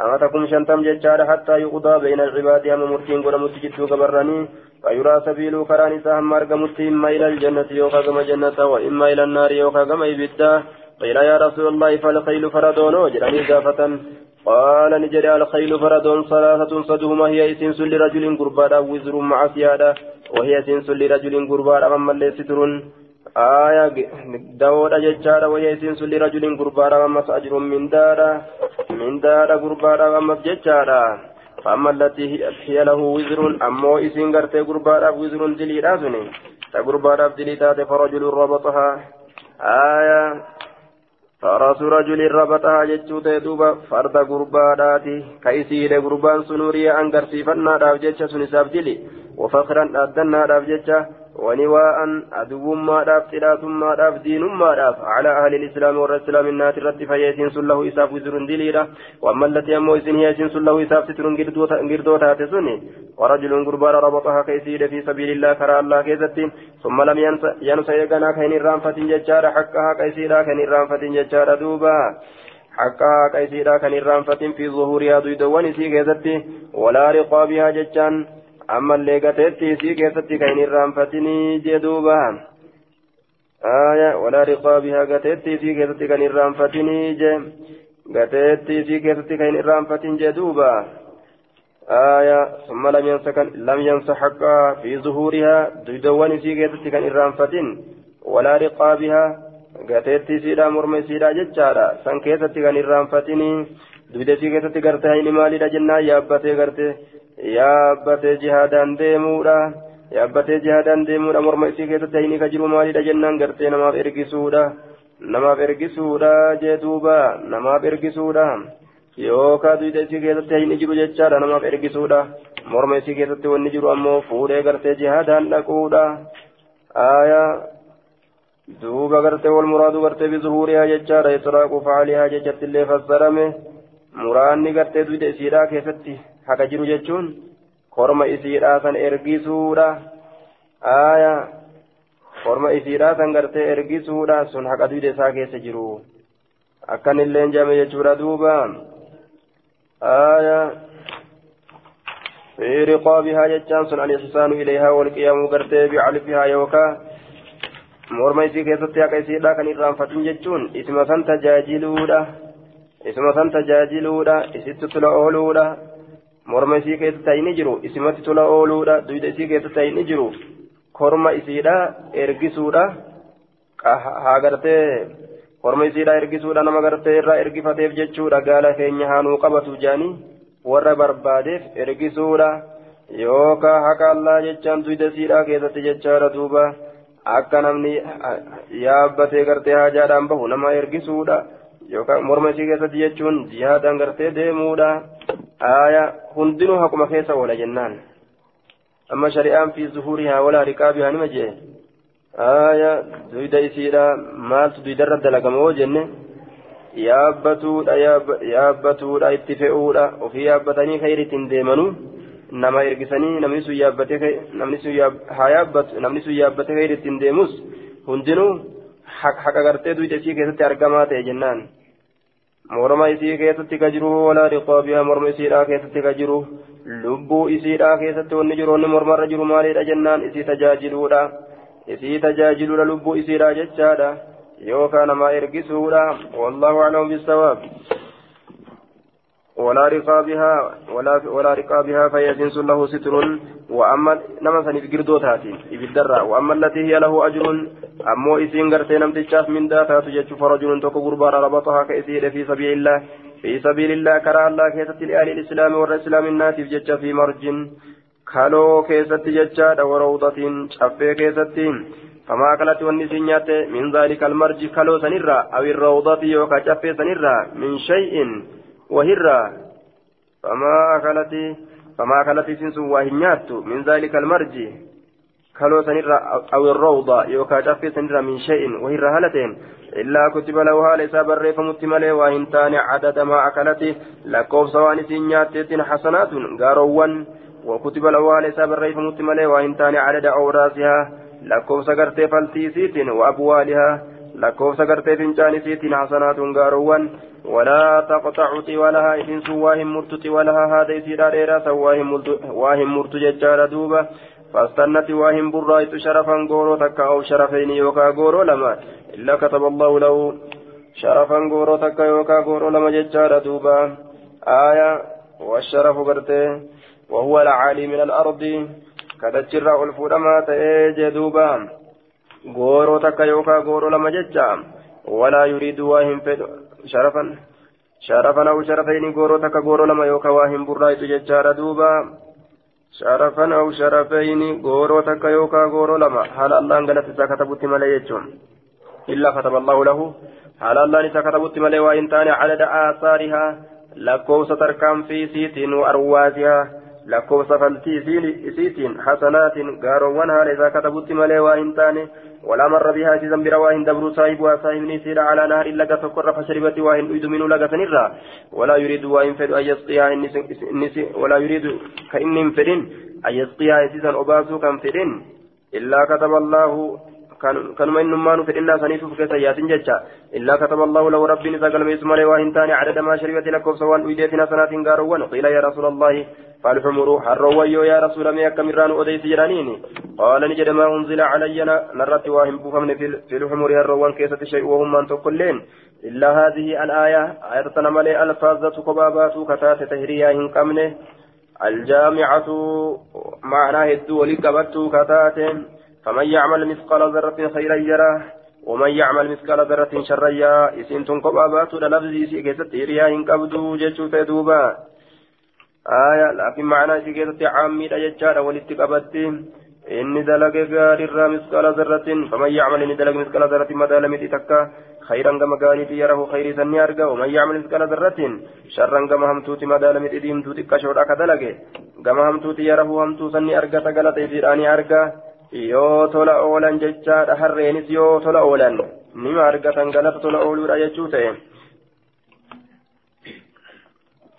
A: أمتكم شنتم ججار حتى يقضى بين العباد أما مرتين قول متجد قبرني فيرى سبيل كراني سهم مرقمت إما إلى الجنة يوكا كما جنة وإما إلى النار يوكا كما إبدا قيل يا رسول الله فالخيل فردون وجرني زافة قال نجري الخيل فردون ثلاثة صدهما هي سنس لرجل قربانا وزر مع سيادة وهي سنس لرجل قربانا أما اللي ستر آية داود أججارة وهي سنس لرجل قربانا أما سأجر من دارة. من دار قربانا أمس جتشارا فأما التي هي له وزر أمو إسين قرتي قربانا وزر دلي راسني تقربانا دلي تاتي فرجل ربطها. آية فرس رجل ربطها جتشوت دوبا فرد قرباناتي كيسيل قربان سنوريا أنقرسيفنا راف جتشا سنساب دلي وفخرا أدنا راف جتشا ونواء أدوماadhaaf xidhaatummaadhaaf diinummaadhaaf على أهل الإسلام والإسلام النات الرد فيسين سله إساف وزرون دليلا. وأما التي أمو إسن هي يسين سله إساف سترون قردو تاتسوني ورجل قربان ربطها كيسيد في سبيل الله كرى الله كيزتين ثم لم ينسى يقنا كين الرانفة ججار. حقها كيسيدا كين الرانفة ججار دوبا. حقها كيسيدا كين الرانفة في ظهورها دويدوان سي كيزتي ولا رقابها ججان. Ammallee gateetti isii keessatti kan hin irraanfatinii jedhuuba walaa riqaabihaa gateetti isii keessatti kan hin irraanfatinii je gateetti isii keessatti kan hin irraanfatin jedhuuba ثم لم ينس لم ينس حقها في ظهورها دودوان سي كيتتي كان إرانفتين ولا رقابها gateetti siidhaa morma isiidhaa jechaadha san keessatti kan irraanfatini dugda sii keessatti gartee hayni maalidha jennaan yaabbatee jihaadaan deemuudha yaabbatee jihaadaan deemuudha morma isii keessatti hayni ka jiru maalidha jennaan gartee namaaf ergisuudha namaaf ergisuudha jee duuba namaaf ergisuudha yookaan duyda isii keessatti hayni jiru jechaadha namaaf ergisuudha morma isii keessatti wanni jiru ammoo fuudhee gartee jihaadaan dhaquudha aayaa duuba gartee wal muraadu gartee bizuhuurihaa jechaadha israaqu faalihaa jechatti illee fassarame muraanni gartee duyda isiidhaa keessatti haka jiru jechuun korma isiidhaa san ergisuudha aayaa korma isiidhaa san gartee ergisuudha sun haqa duyda isaa keessa jiru akkan illeen jame jechuudha duuba aayaa في رقابها جتان سن الإحسان إليها والقيام قرتي بعلفها يوكا isii keessatti haqa isiidha kan irraanfatin jechuun isuma san tajaajiluudha isuma san tajaajiluudha isitti tula ooluudha morma isii keessatti ta'ini jiru isumatti tula ooluudha duyda isii keessatti ta'ini jiru korma isiidha ergisuudha haa gartee korma isiidha ergisuudha nama gartee irraa ergifateef jechuudha gaala keenya haanuu qabatu jaanii warra barbaadeef ergisuudha yookaan haqa allaa jechaan duyda isiidha keessatti jechaadha duuba. akka namni yaabbatee gartee haajaadhaan bahu nama ergisuudha yookaan morma isii keessatti jechuun jihaadhaan gartee deemuudha آية هندنها كما كيسا ولا جنان أما شريعان في ظهورها ولا ركابها نمجئ آية دويدا يسيرا مالت دويدا رد لقمو جنة يابتودا يابتودا اتفئودا وفي يابتني خير تنديمنو nama ergisanii namni sun yaabbatee namni sun haa yaabbatu namni sun yaabbatee ittiin deemus hundinuu haqa gartee isii keessatti argamaa ta'e jennaan. Ka jiru walaa riqaabiyaa morma isiidhaa keessatti ka jiru lubbuu isiidhaa keessatti wanni jiru wanni mormarra jiru maalidha jennaan isii tajaajiluudha isii tajaajiluudha lubbuu isiidhaa jechaadha yookaan namaa ergisuudha wallahu aclamu bisawaab ولا رقابها ولا ولا رقابها فيجنس له ستر. وأما نما سني بجردو تاتي بالدرة. وأما التي هي له أجر أمو إسين غرتي نم تشاف من ذات تجج فرجل تكو غربان ربطها كاسير في سبيل الله. في سبيل الله كرى الله كيست لآل الإسلام والإسلام الناس جج في مرج كالو كيست ججاد وروضة شفي كيست. فما أكلت والنسينيات من ذلك المرج كالو سنرى أو الروضة يوكا شفي سنرى من شيء. وهرة فما أكلت فما أكلت سنس وهنيات من ذلك المرج. كلو سنرى أو الروضة يوكا جفي سنرى من شيء وهرة هالتين إلا كتب له ليس بري فمتملي وهنتان عدد ما أكلت. لكوف سوان سنيات حسنات قاروا وكتب له ليس بري فمتملي وهنتان عدد أوراسها. لكوف سقرتي فالتيسيت وأبوالها. لكوف سقرتي فنجانسيت حسنات قاروا ولا تقطع طوالها إذن سواهم مرت طوالها هذا يسير ديرا سواهم واهم مرت ججار دوبا فاستنت واهم برايت شرفا غورو تكا أو شرفين يوكا غورو لما إلا كتب الله له شرفا غورو تكا يوكا غورو لما ججار دوبا آية والشرف قرته وهو العالي من الأرض كدجر ألفو لما تأجي دوبا gooroo takka yookaan gooroo lama jecha walaa yuriidu waa hin fedhu sharafan sharafan au sharafayni gooroo takka gooroo lama yookaan waa hin burraa'itu jechaadha duuba sharafan au sharafayni gooroo takka yookaan gooroo lama haala allaan galatti isaa katabutti malee jechuun illaa kataba allahu lahu haala allaan isaa katabutti malee waa hin taane cadada aasaarihaa lakkoofsa tarkaanfii isiitiin arwaasihaa lakkoofsa faltii isiitiin hasanaatiin gaaroowwan haala isaa katabutti malee waa hin. ولا مر بها سيزن برا واهن دبر صاحب نسير على نهر لك تقر فشربت واهن أيد من لك سنرا ولا يريد واهن فد أن يسقيها ولا يريد كإن فدين أن يسقيها سيزن أباسو كم فدين إلا كتب الله كانوا إنما نفرنا سنيف كيس ياسين جتشا إلا كتب الله له ربي نزاقل ميس مالي وإنتان عدد ما شربت لكم سوان ويديتنا سنات قاروان قيل يا رسول الله فالحمر حروا يا رسول الله كمران أديت جرانين قال نجد ما أنزل علي نرت واهم بفمن في الحمر حروان كيسة شيء وهم من تقلين. إلا هذه الآية آية تنملي ألفاظة كبابات كتات تهريا هن كمنه الجامعة معناه الدول كبت كتات. فمن يعمل مثقال ذرة خيرا يراه ومن يعمل مثقال ذرة شرا يا إسين تنقب أباتو للفظي سي كيست إريا إن قبدو جيتشو تدوبا. آية لكن معنى سي كيست عامي لجتشارا ولتقبت إني دلق غار مثقال ذرة فمن يعمل إني دلق مثقال ذرة مدى لم تكا خيرا كما قالت يره خير سني أرقى ومن يعمل مثقال ذرة شرا كما همتوت مدى لم تديم توتك شورا كدلق كما همتوت يره همتو سني أرقى تقلت إذيراني أرقى yoo tola oolan jechaadha harreenis yoo tola oolan nima argatan galata tola ooluudha jechuu ta'e.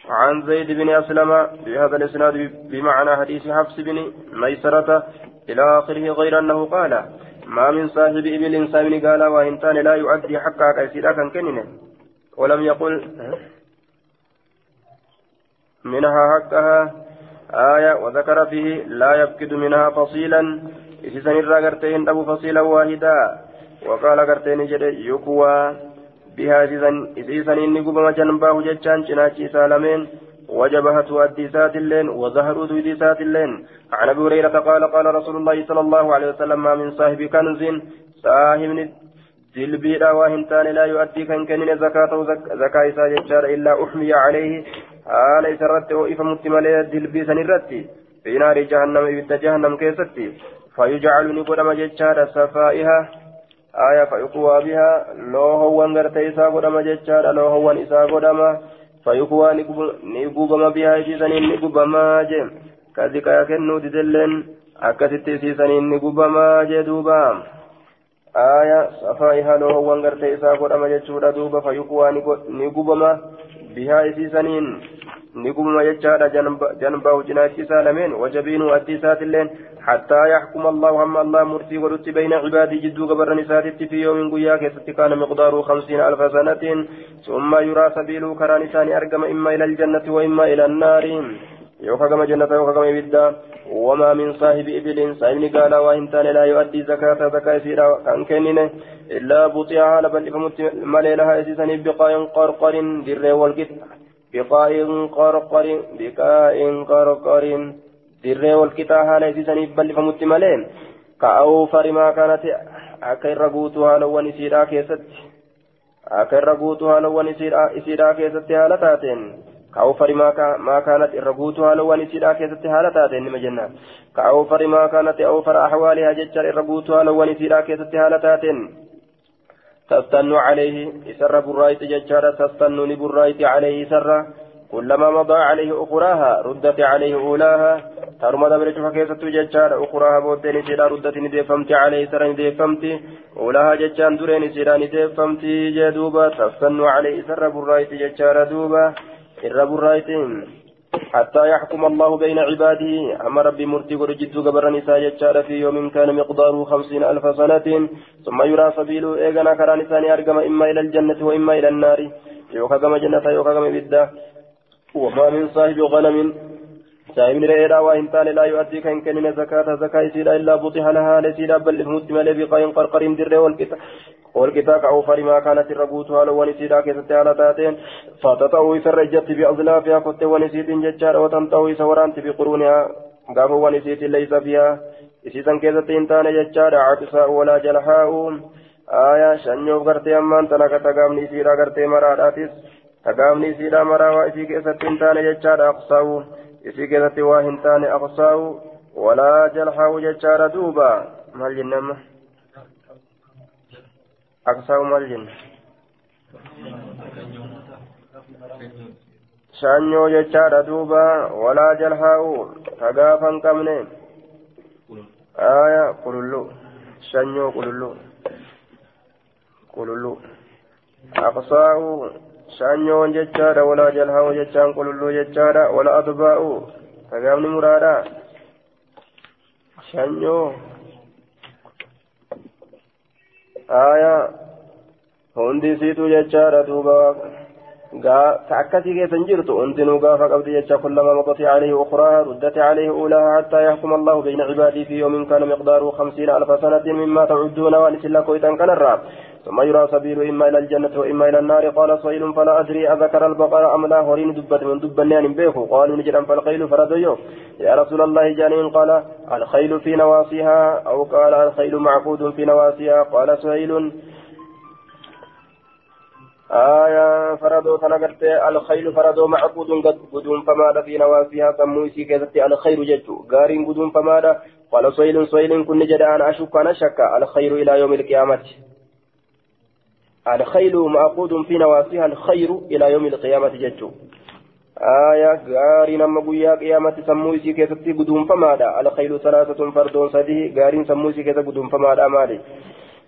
A: عن زيد بن أسلم بهذا الإسناد بمعنى حديث حفص بن ميسرة إلى آخره غير أنه قال ما من صاحب إبل سامن قال وإنسان لا يؤدي حقها كيسيرا كان ولم يقل منها حقها آية وذكر فيه لا يفقد منها فصيلا. إسيسان الرا قرتين أبو فصيلا واحدا وقال قرتين جد يكوى. بها إسيسان إني قبما جنباه جتشان شناتي سالمين وجبهة أديسات اللين وظهر أديسات اللين عن أبي هريرة قال قال رسول الله صلى الله عليه وسلم ما من صاحب كنز صاحب yu'addii kan kennine zakaatahu zakaa isaa jechaadha illaa uxmiya calayhi haala isa irratti ho'ifamutti malee dilbii san irratti fi naari jahannama ibidda jahannam keessatti فيجعل نقدم جتشارا سفائها آية فيقوى بها لو هو غرتي إسا قدم جتشارا لو هو إسا قدم فيقوى نقوبما بها إسيسانين نقوبما جم كذلك يكنو ددلن أكست إسيسانين نقوبما جدوبا آية سفائها لو هو غرتي إسا قدم جتشارا دوبا فيقوى نقوبما بها إسيسانين. نقوم يجعل جنبه جناتي سالمين وجبينه أتيسات اللين حتى يحكم الله هم الله مرتي ورت بين عبادي جدو قبر نسات في يوم قياك كان مقداره خمسين ألف سنة. ثم يرى سبيله كران ثاني أرقم إما إلى الجنة وإما إلى النار. يوكا كما جنة يوكا كما وما من صاحب إبل صاحبني قال وإن لا يؤدي زكاة زكاة سيرا كان كنين إلا بطيعها لبل فمت مليلها إسيسا بقاء قرقر در والقط. بقاء قرقر بقاء قرقر. Dirree walqixaa haala isiisaniif bal'ifamutti malee ka'awfari maa kanatti akka irra guutuu haalawwan isiidhaa keessatti akka irra guutuu haalawwan isiidhaa keessatti haala taateen ka'awfari maa kanatti irra guutuu haalawwan isiidhaa keessatti haala taateen nima jenna ka'awfari maa kanatti awfara ahwaalihaa jecha irra guutuu haalawwan isiidhaa keessatti haala taateen تستنوا عليه إسر برايت ججارة تستنوا لبرايت عليه إسر كلما مضى عليه أخراها ردت عليه أولاها. ترمى دبر شوفا كيسة ججارة أخراها بودين سيرا ردت نديفمت عليه سر نديفمت أولاها ججان درين سيرا نديفمت جدوبا تستنوا عليه إسر برايت ججارة دوبا. إر برايت. حتى يحكم الله بين عباده. أما ربي مرتي ورجدت قبر نساء ججار في يوم كان مقداره خمسين ألف سنة. ثم يرى سبيله إيغانا كرا نساني أرقم إما إلى الجنة وإما إلى النار. يوكا كما جنة يوكا كما بدا وما من صاحب غنم صاحب رئيرا وإن تال لا يؤدي كان كنين زكاة زكاة سيدا إلا بطح لها لسيدا بل إفمت مالي بقاين قرقر در والكتاب والكتاب أو فرما كانت الربوتها لو ونسيدا كيست على تاتين. فتطوي سرجت بأظلافها كت ونسيت ججار وتنطوي سورانت بقرونها. قام ونسيت ليس فيها. إسيسا كيست إنتان ججار عكساء ولا جلحاء. آية شنيوف غرتي أمان تنكت قامني سيدا غرتي مراداتيس. تقامني سيدا مراوى إسي كيست هنتان ججار أقصاو إسي كيست واهنتان أقصاو ولا جلحاو ججار دوبا مال جنة أقصاو مال جنة shaanyoo jechaadha duuba. Walaa jalhaa'u. Tagaafan qabne. Aya qulullu shanyoo qulullu qulullu aqsaa'u. Shaanyoon jechaadha walaa jalhaa'u jechaan qululluu jechaadha wala adbaa'u tagaafni muraadha. Shanyoo aya hundi siitu jechaadha duuba. كأكتي كيف جرت أنتنوا قافا قبل يجا كلما مضت عليه أخراها ردت عليه أولاها حتى يحكم الله بين عباده في يوم كان مقداره خمسين ألف سنة مما تعدون ونسل كويتا كان الراب ثم يرى سبيل إما إلى الجنة وإما إلى النار. قال صيل فلا أدري أذكر البقرة أم لا؟ هورين دبت من دبنان بيخو قالوا نجرا فالخيل فرديو يا رسول الله جانين قال الخيل في نواصيها أو قال الخيل معقود في نواصيها قال سهيل آية فردو تنقرت الخيل فردو معقود قد قدوم فماذا في نوافيها سموسي كذبت الخير ججو. قارين قدوم فماذا؟ قال صيل صيل كن جد أنا أشك أنا شك الخير إلى يوم القيامة. الخيل معقود في نوافيها الخير إلى يوم القيامة ججو آية قارين أما قويا قيامة سموسي كذبت قدوم فماذا الخيل ثلاثة فردون سديه قارين سموسي كذب قدوم فماذا مالي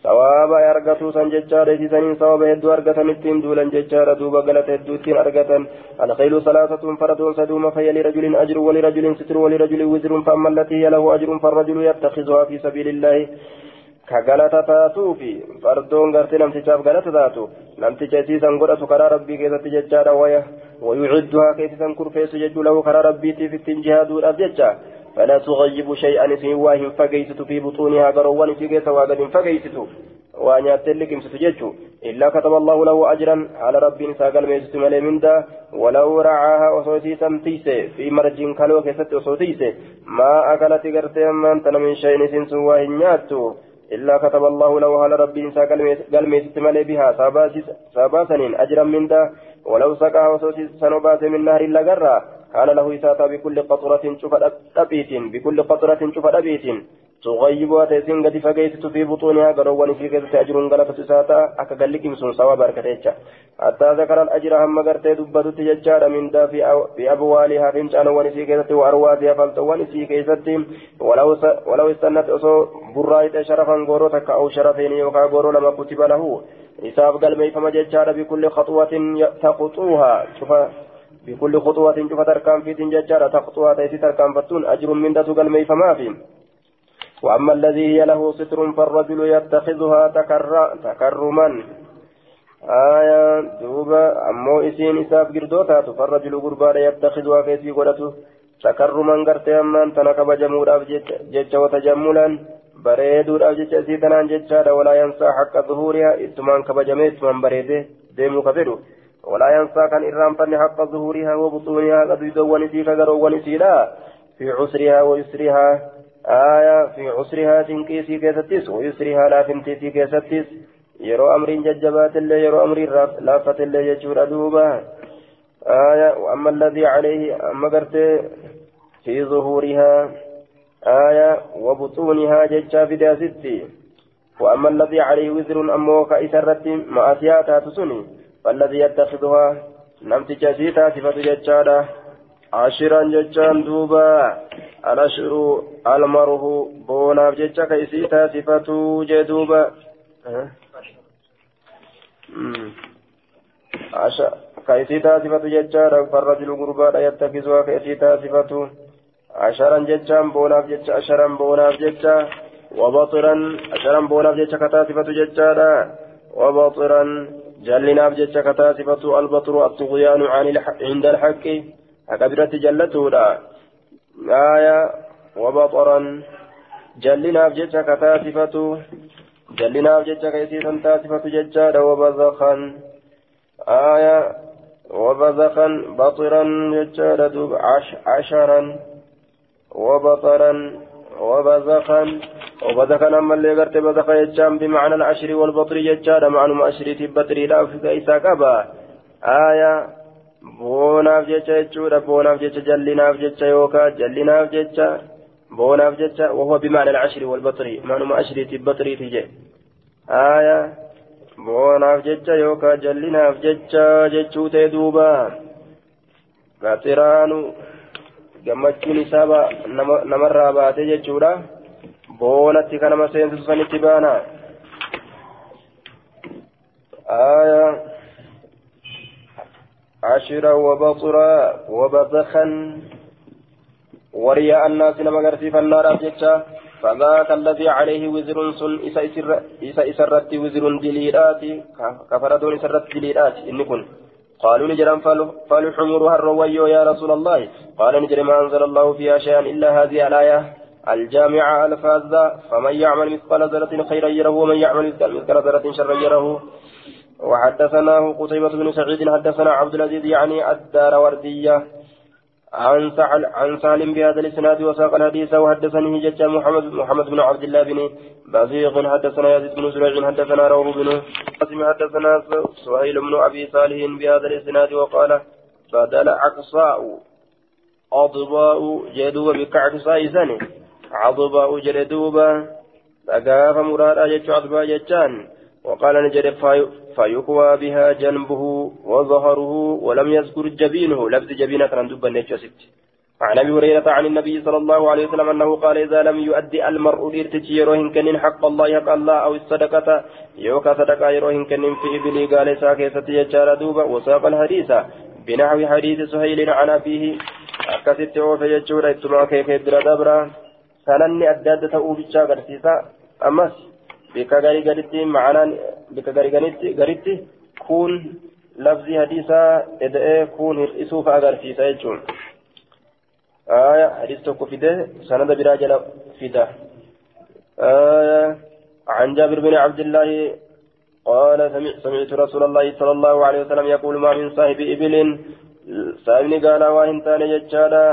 A: argatuu san jechaadha isisaniin sawaba hedduu argatan ittiin duulan jechaadha duuba galata hedduu ittiin argatan alkhaylu salaasatun faradoon saduuma fayya lirajulin ajru walirajulin sitru walirajulin wizrun faamma allatii hiya lahu ajrun farrajulu yattakizuhaa fi sabiilillaahi ka galata taatuufi fardoon gartee namtichaaf galata taatu namticha isiisan godhatu karaa rabbii keessatti jechaadha waya wayucidduhaa keessisan kurfeessu jechuu lahu karaa rabbiitiif ittiin jihaaduudhaaf jecha فلا تغيب شيئا في واهم فقيست في بطونها قروان في قيس وقد فقيست وأن يأتلك امستجج إلا كتب الله له أجرا على رب ساقل ميست ملي مندا ولو رعاها وصوتي سمتيس في مرج كالو كيست وصوتيس ما أكلت قرتي من تن من شيء سنس واهنياتو إلا كتب الله له على رب ساقل ميست ملي بها. سابا سنين أجرا مندا ولو سقاها وصوتي سنبات من نهر إلا كان له إساتا بكل قطرة شوف أبيت بكل قطرة شوف أبيت تغيبها تيسين قد فقيت في بطونها قروان في كذا أجر غلفة إساتا أكا قال لك مسون سوا بركة حتى ذكر الأجر هم قرتي دبت تججار من دا في, أو في أبوالها فنجان ونسي كذا وأرواتها فلتوان في كيستهم ولو س... ولو استنت أصو برايت شرفا غوروتك أو شرفين يوكا غورو لما كتب له. إساف قلبي فما ججار بكل خطوة تخطوها شوف بكل خطوة شوف تركان في تنججارة تخطوها تيسي تركان فتون أجر من دتو قلمي فما في. وأما الذي هي له ستر فالرجل يتخذها تكر... تكرما. آية دوبا أمو إسين إساف قردوتا فالرجل قربان يتخذها كيسي قرأته تكرما قرتي أمان تنكب جمولا جج وتجملا. bareeduudhaaf jecha isii tanaan jechaadha walaa yansaa haqqa zuhuurihaa ittumaan kabajamee ittumaan bareedee deemuu ka fedhu ولا ينسى كان إرام فن حق ظهورها وبطونها قد يدون فيك قرون سيلا في عسرها ويسرها آية في عسرها تنكيسي كيستيس ويسرها لا فنتيسي كيستيس يرو أمر ججبات الله يرو أمر لافة الله يجور أدوبا آية وأما الذي عليه أما قرت في ظهورها آية وبطونها ججا في ستي وأما الذي عليه وزر أموك إسرت مأسياتها تسني فالذي يتخذها نمت جسيتا صفة ججالة عشرا ججان دوبا. الأشهر المره بونا ججا كيسيتا صفة جدوبا. كيسيتا صفة ججالة فالرجل قربان يتخذها كيسيتا صفة. عشرا ججان بونا ججا عشرا بونا ججا وبطرا عشرا بونا ججا كتا صفة ججالة وبطرا جلناف جتش كتاسفة البطر الطغيان عن الحق عند الحق أكبرت جلته لا آية وبطرا جلناف جتش كتاسفة جلناف جتش كيسيسا تاسفة ججال وبزخا آية وبزخا بطرا ججال عش عشرا وبطرا وبزخا وبذكى نما اللي قرت بذكى يجام بمعنى العشر والبطر يجار معنى لا في كيسا كبا bimaana alcashri walbaxrii maanuma ashriiti baxriiti je aayaa boonaaf jecha yookaan jallinaaf jecha jechuu ta'e duuba gaxiraanu gammachuun isaa namarraa baate jechuudha boonatti kan nama seensisu sanitti baana. Aayaa عشرا وبطرا وبذخا ورياء الناس لما قرسي فالنار أبجتشا فذاك الذي عليه وزر سن إسا إسرت وزر دليلات كفردون إسرت دليلات إن كن قالوا نجرم فالحمرها الرويو يا رسول الله قال نجر ما أنزل الله فيها شيئا إلا هذه الآية الجامعة الفاذة فمن يعمل مثقال ذرة خيرا يره ومن يعمل مثقال ذرة شرا يره. وحدثناه قتيبة بن سعيد حدثنا عبد العزيز يعني الدار وردية. عن سعل عن سالم بهذا الإسناد وساق الحديث وحدثني جج محمد محمد بن عبد الله بن بزيغ حدثنا يزيد بن زريع حدثنا روح بن قاسم حدثنا سهيل بن أبي صالح بهذا الإسناد وقال بدل عقصاء أضباء جدوب بكعب سايزن عضباء جدوبا فقاف مراد أجج أضباء ججان وقال نجد فيقوى بها جنبه وظهره ولم يذكر جبينه لفظ جبينة كان دبا نجسد عن أبي هريرة عن النبي صلى الله عليه وسلم أنه قال إذا لم يؤدي المرء الارتجي يروهن كنن حق الله حق الله أو الصدقة يوكا صدقة يروهن كنن في إبلي قال ساكيسة يجار دوبا. وساق الحديث بنحو حديث سهيل عن أبيه akkasitti oofe jechuudha ittuma akeekee bira dabra sananni adda adda ta'uu bichaa agarsiisa ammas bika garii gaditti ma'anaan bika garii garitti kun lafzi hadiisaa eda'ee kun hir'isuuf agarsiisa jechuun آية حديث توكو فيده سند براجل فيده آية عن جابر بن عبد الله قال سمعت رسول الله صلى الله عليه وسلم يقول ما من صاحب إبل سألني قال وإن تاني جتشادا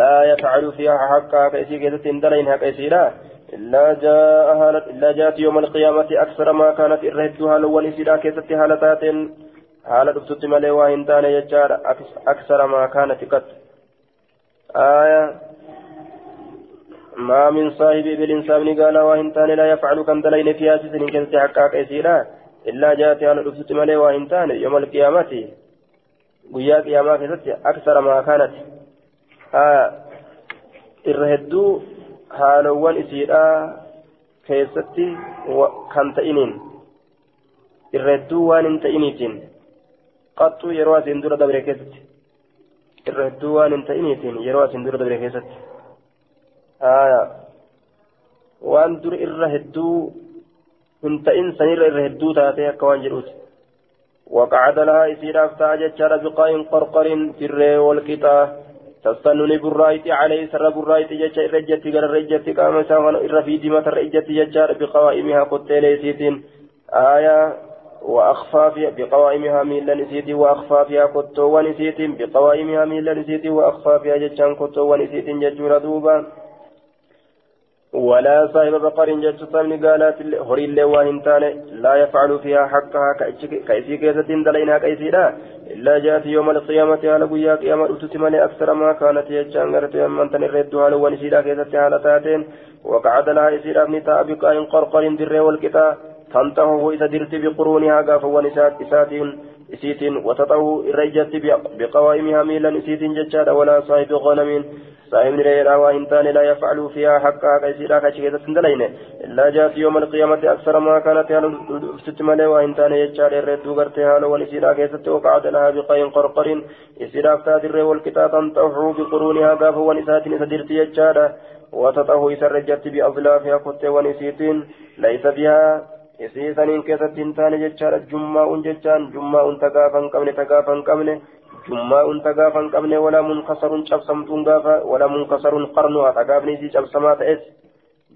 A: لا يفعل فيها حقا كيسي كيسي تندلين كيسي إلا جاء هالت إلا جاءت يوم القيامة أكثر ما كانت إرهدتها لو ونسيدا كيست هالتات حالة دفتت ملي وإن يجار أكثر ما كانت قد. آية. ما من صاحب بالإنسان قال وإن لا يفعل كم دلين في أسس إن كنت حقا كيسيرا إلا جاءت هالة دفتت ملي وإن يوم القيامة. guyyaa qiyaamaa keessatti aksara maa kaanati irra hedduu haalawwan isiidhaa keessatti kan ta'iniin irra hedduu waan hin ta'iniitiin qaxxuu yeroo asiin dura dabre keessatti irra hedduu waan hin ta'iniitiin yeroo asiin dura dabre keessatti waan dura irra hedduu hin ta'in sanirra irra hedduu taatee akka waan jedhuuti وقعد لها إسير أفتاج جرى بقاء قرقر في الري والقطاع تستنني برايتي عليه سر برايتي جتش رجتي غير رجتي قام ساغن الرفي دمة رجتي ججار بقوائمها قتيل سيتين آية وأخفافها بقوائمها ميلا نسيتي وأخفافها قطو ونسيتين بقوائمها ميلا نسيتي وأخفافها جتشان قطو ونسيتين ججور دوبا ولا صاحب بقر جت صمني قالت هري اللي واهنتان لا يفعل فيها حقها كيسي كيسة دلينها كيسيرا إلا جاءت يوم القيامة على قيا قيامة أتتمني أكثر ما كانت يجان غرت من تنرد على ونسيرا كيسة على تاتين. وقعد لها إسيرا ابن تابقا قرقر در والكتا تنتهه إذا درت بقرونها قاف ونسات إساتين إسيتين وتطه الرجت بقوائمها ميلا إسيتين ججاد ولا صاحب غنم صاحب ريرا وإن تان لا يفعل فيها حقا كيسيرا كشيكة سندلين إلا جاءت يوم القيامة أكثر ما كانت هالو ستمالي وإن تان يجار الرد غرتها هالو ونسيرا كيست وقعد لها بقين قرقر إسيرا افتاد الري والكتا تنطحو بقرونها قاف ونسات إسدرت يجارا وتطه إسرجت بأظلافها كت ونسيتين ليس بها isiisaniin keessatti hin taane jechaadha jummaa'uun jechaan jummaa'uun tagaafan qabne tagaafan qabne jummaa'uun tagaafan qabne walaa munkasaruun cabsamtuun gaafa walaa munkasaruun qarnuha tagaafni isii cabsamaa ta'es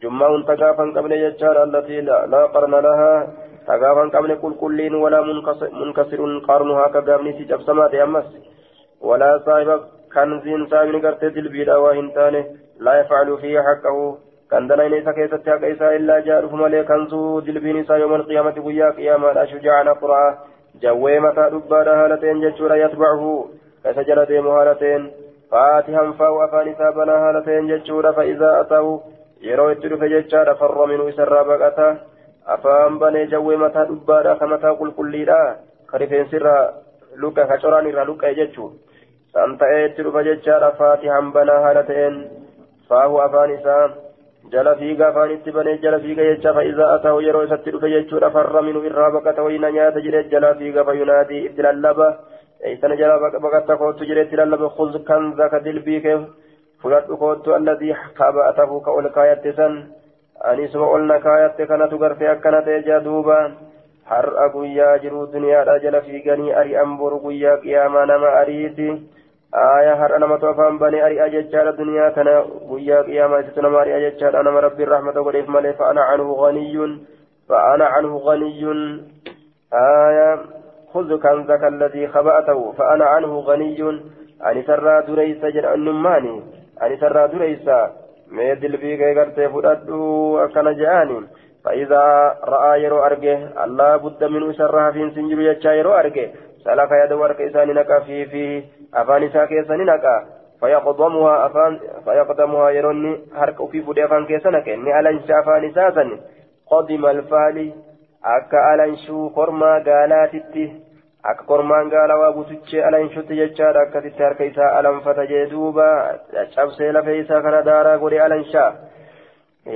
A: jummaa'uun tagaafan qabne jechaadha allatii laa qarna lahaa tagaafan qabne qulqulliin walaa munkasiruun qarnuha akka gaafni isii cabsamaa ta'e ammas walaa saahiba kanziin saahibni gartee dilbiidha waa hin taane laa yafcalu fiihi haqqahu كان دلين إسا كيست حق إسا إلا جاء ملي كنزو دلبين إسا يوم القيامة ويا قيامة شجاعا قرآ جوي متى دبان هالتين جتشورا يتبعه كسجل ديم هالتين فاتحا فاو أفان سابنا هالتين جتشورا فإذا أتوا yeroo itti dhufe jechaadha farra minuu isarraa baqata afaan banee jawwee mataa dhubbaadha ka mataa qulqulliidha ka rifeensirraa luqa ka coraan irraa luqqa'e jechuun san ta'ee itti dhufa jechaadha faatihan banaa haala ta'een faahu afaan isaa jala fiiga afaan itti banee jala fiiga jecha fa'iza atahu yeroo isatti dhufe jechuudha farra minuu irraa baqata wayina nyaata jedhee jala fiiga fayunaadii itti lallaba eeysana jala baqatta kootu jedhee itti lallaba khuz kanza ka dilbii kee fudhadhu kootu alladii kaba'atahu ka ol kaayatte san anisuma ol na kaayatte kanatu gartee akkana ta'e jaa duuba har'a guyyaa har'a namatu afaan banee ari'a jechaadha duniyaa kana guyyaa qiyaamaa isitu nama ari'a jechaadha nama rabbiin rahmata godheef malee fa'ana canhu ganiyyun fa'ana canhu ganiyyun aya خذ كنزك الذي خبأته فأنا عنه غني أن ترى دريس جرأنماني ani sarraa dureysa mee dilbii kee gartee fudhadhu akkana je'aani فإذا رأى يرو أرجه الله بد من سرها في سنجر يجا يرو أرجه سلك يد ورك إسان نكا في فيه أفان ساك إسان نكا فيقضمها أفان فيقدمها يروني هرك في فدي أفان كيسنك إني ألن شافان ساسن قدم الفالي أكا ألن شو قرما قالاتي akka kormaan gaalawaa butuchee alanshutti jechaadha akkasitti harka isaa alanfata jee duuba cabsee lafee isaa kana daaraa godhe alanshaa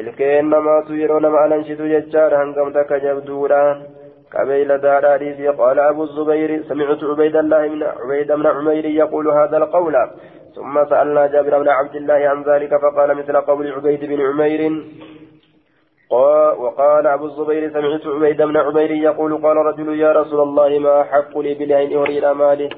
A: ilkeen namaatu yeroo nama alanshitu jechaadha hangam takka jabduudha قبيل دار حديث قال أبو الزبير سمعت عبيد الله بن عبيد بن عمير يقول هذا القول. ثم سألنا جابر بن عبد الله عن ذلك فقال مثل قول عبيد بن عمير وقال أبو الزبير سمعت عبيد بن عبير يقول قال رجل يا رسول الله ما حق لي بالعين أريد مالي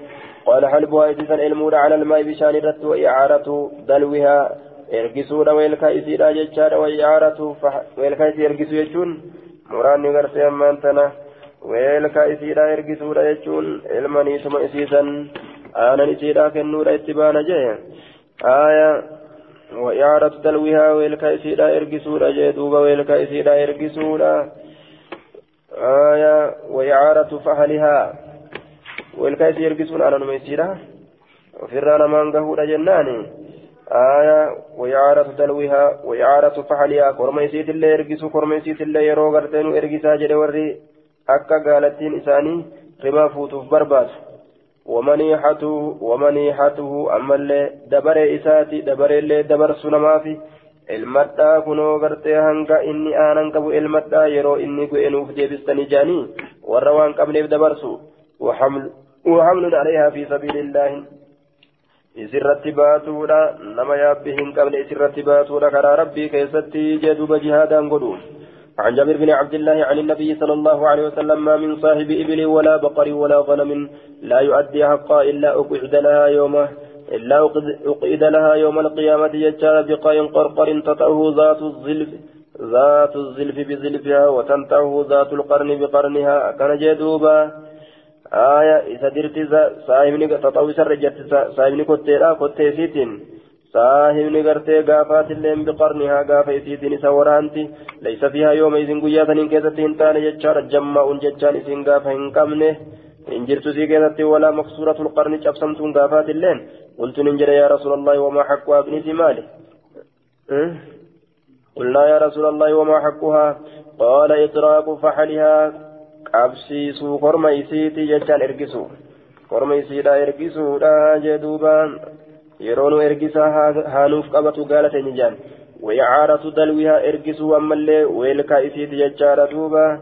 A: قال حلبها إذا المور على الماء بشأن رت وإعارة دلوها؟ إرقسون ويلكا إسيرا جتشار وإعارة ويلكا إسي إرقسو يجون مراني غرسي أمانتنا. ويلكا إسيرا إرقسون يجون إلماني ثم إسيسا آنا إسيرا كنور إتبانا جيه آية وإعارة دلوها ويلكا إسيدا إرقسولا جيدوبا ويلكا إسيدا إرقسولا آية وإعارة فحلها ويلكا إسيدا إرقسولا أنا نميسيدا وفرانا مانقهولا جناني آية وإعارة دلوها وإعارة فحلها كرميسيت اللي إرقسو كرميسيت اللي يرو غرتين إرقسا جدي وري أكا قالتين إساني رما فوتوف برباد ومنيحته ومنيحته أما اللي دبر إساتي دبر اللي دبر سنمافي ilmadhaa kunoo gartee hanga inni aanan qabu ilmadhaa yeroo inni gu'enuuf deebistanii jaanii warra waan qabneef dabarsu وحمل عليها في سبيل الله baatuudha nama yaabbi hin qabne isirratti baatuudha karaa rabbii keessatti jedhuba jihaadaan godhu عن جابر بن عبد الله عن النبي صلى الله عليه وسلم ما من صاحب إبل ولا بقر ولا غنم لا يؤدي حقا إلا أقعد لها يومه إلا أقعد لها يوم القيامة يجار بقاء قرقر تطأه ذات الزلف ذات الزلف بزلفها وتنتعه ذات القرن بقرنها كان جدوبا آية إذا درت صاحبني تطأه سرجت صاحبني كتيرا كتيسيتين saahibni gartee gaafaatilleen biqarnihaa gaafa isiitiin isa waraanti laysa fiihaa yooma isin guyyaa saniin keessatti hin taane jechaadha jamma'uun jechaan isin gaafa hin qabne hin jirtu sii keessatti walaa maqsuuratul qarni cabsamtuun gaafaatilleen qultuun hin jedhe yaa rasuula allahi wamaa haqqu abnisi maali قلنا يا رسول الله وما حقها قال إطراق فحلها قبسيسو كرميسيتي جتان إرقسو كرميسيدا إرقسو لا جدوبان yeroo ergisaa haanuuf qabatu gaalate ni jaan. وإعارة دلوها إرقسوا أما اللي ويلكا إسيتي ججارة دوبا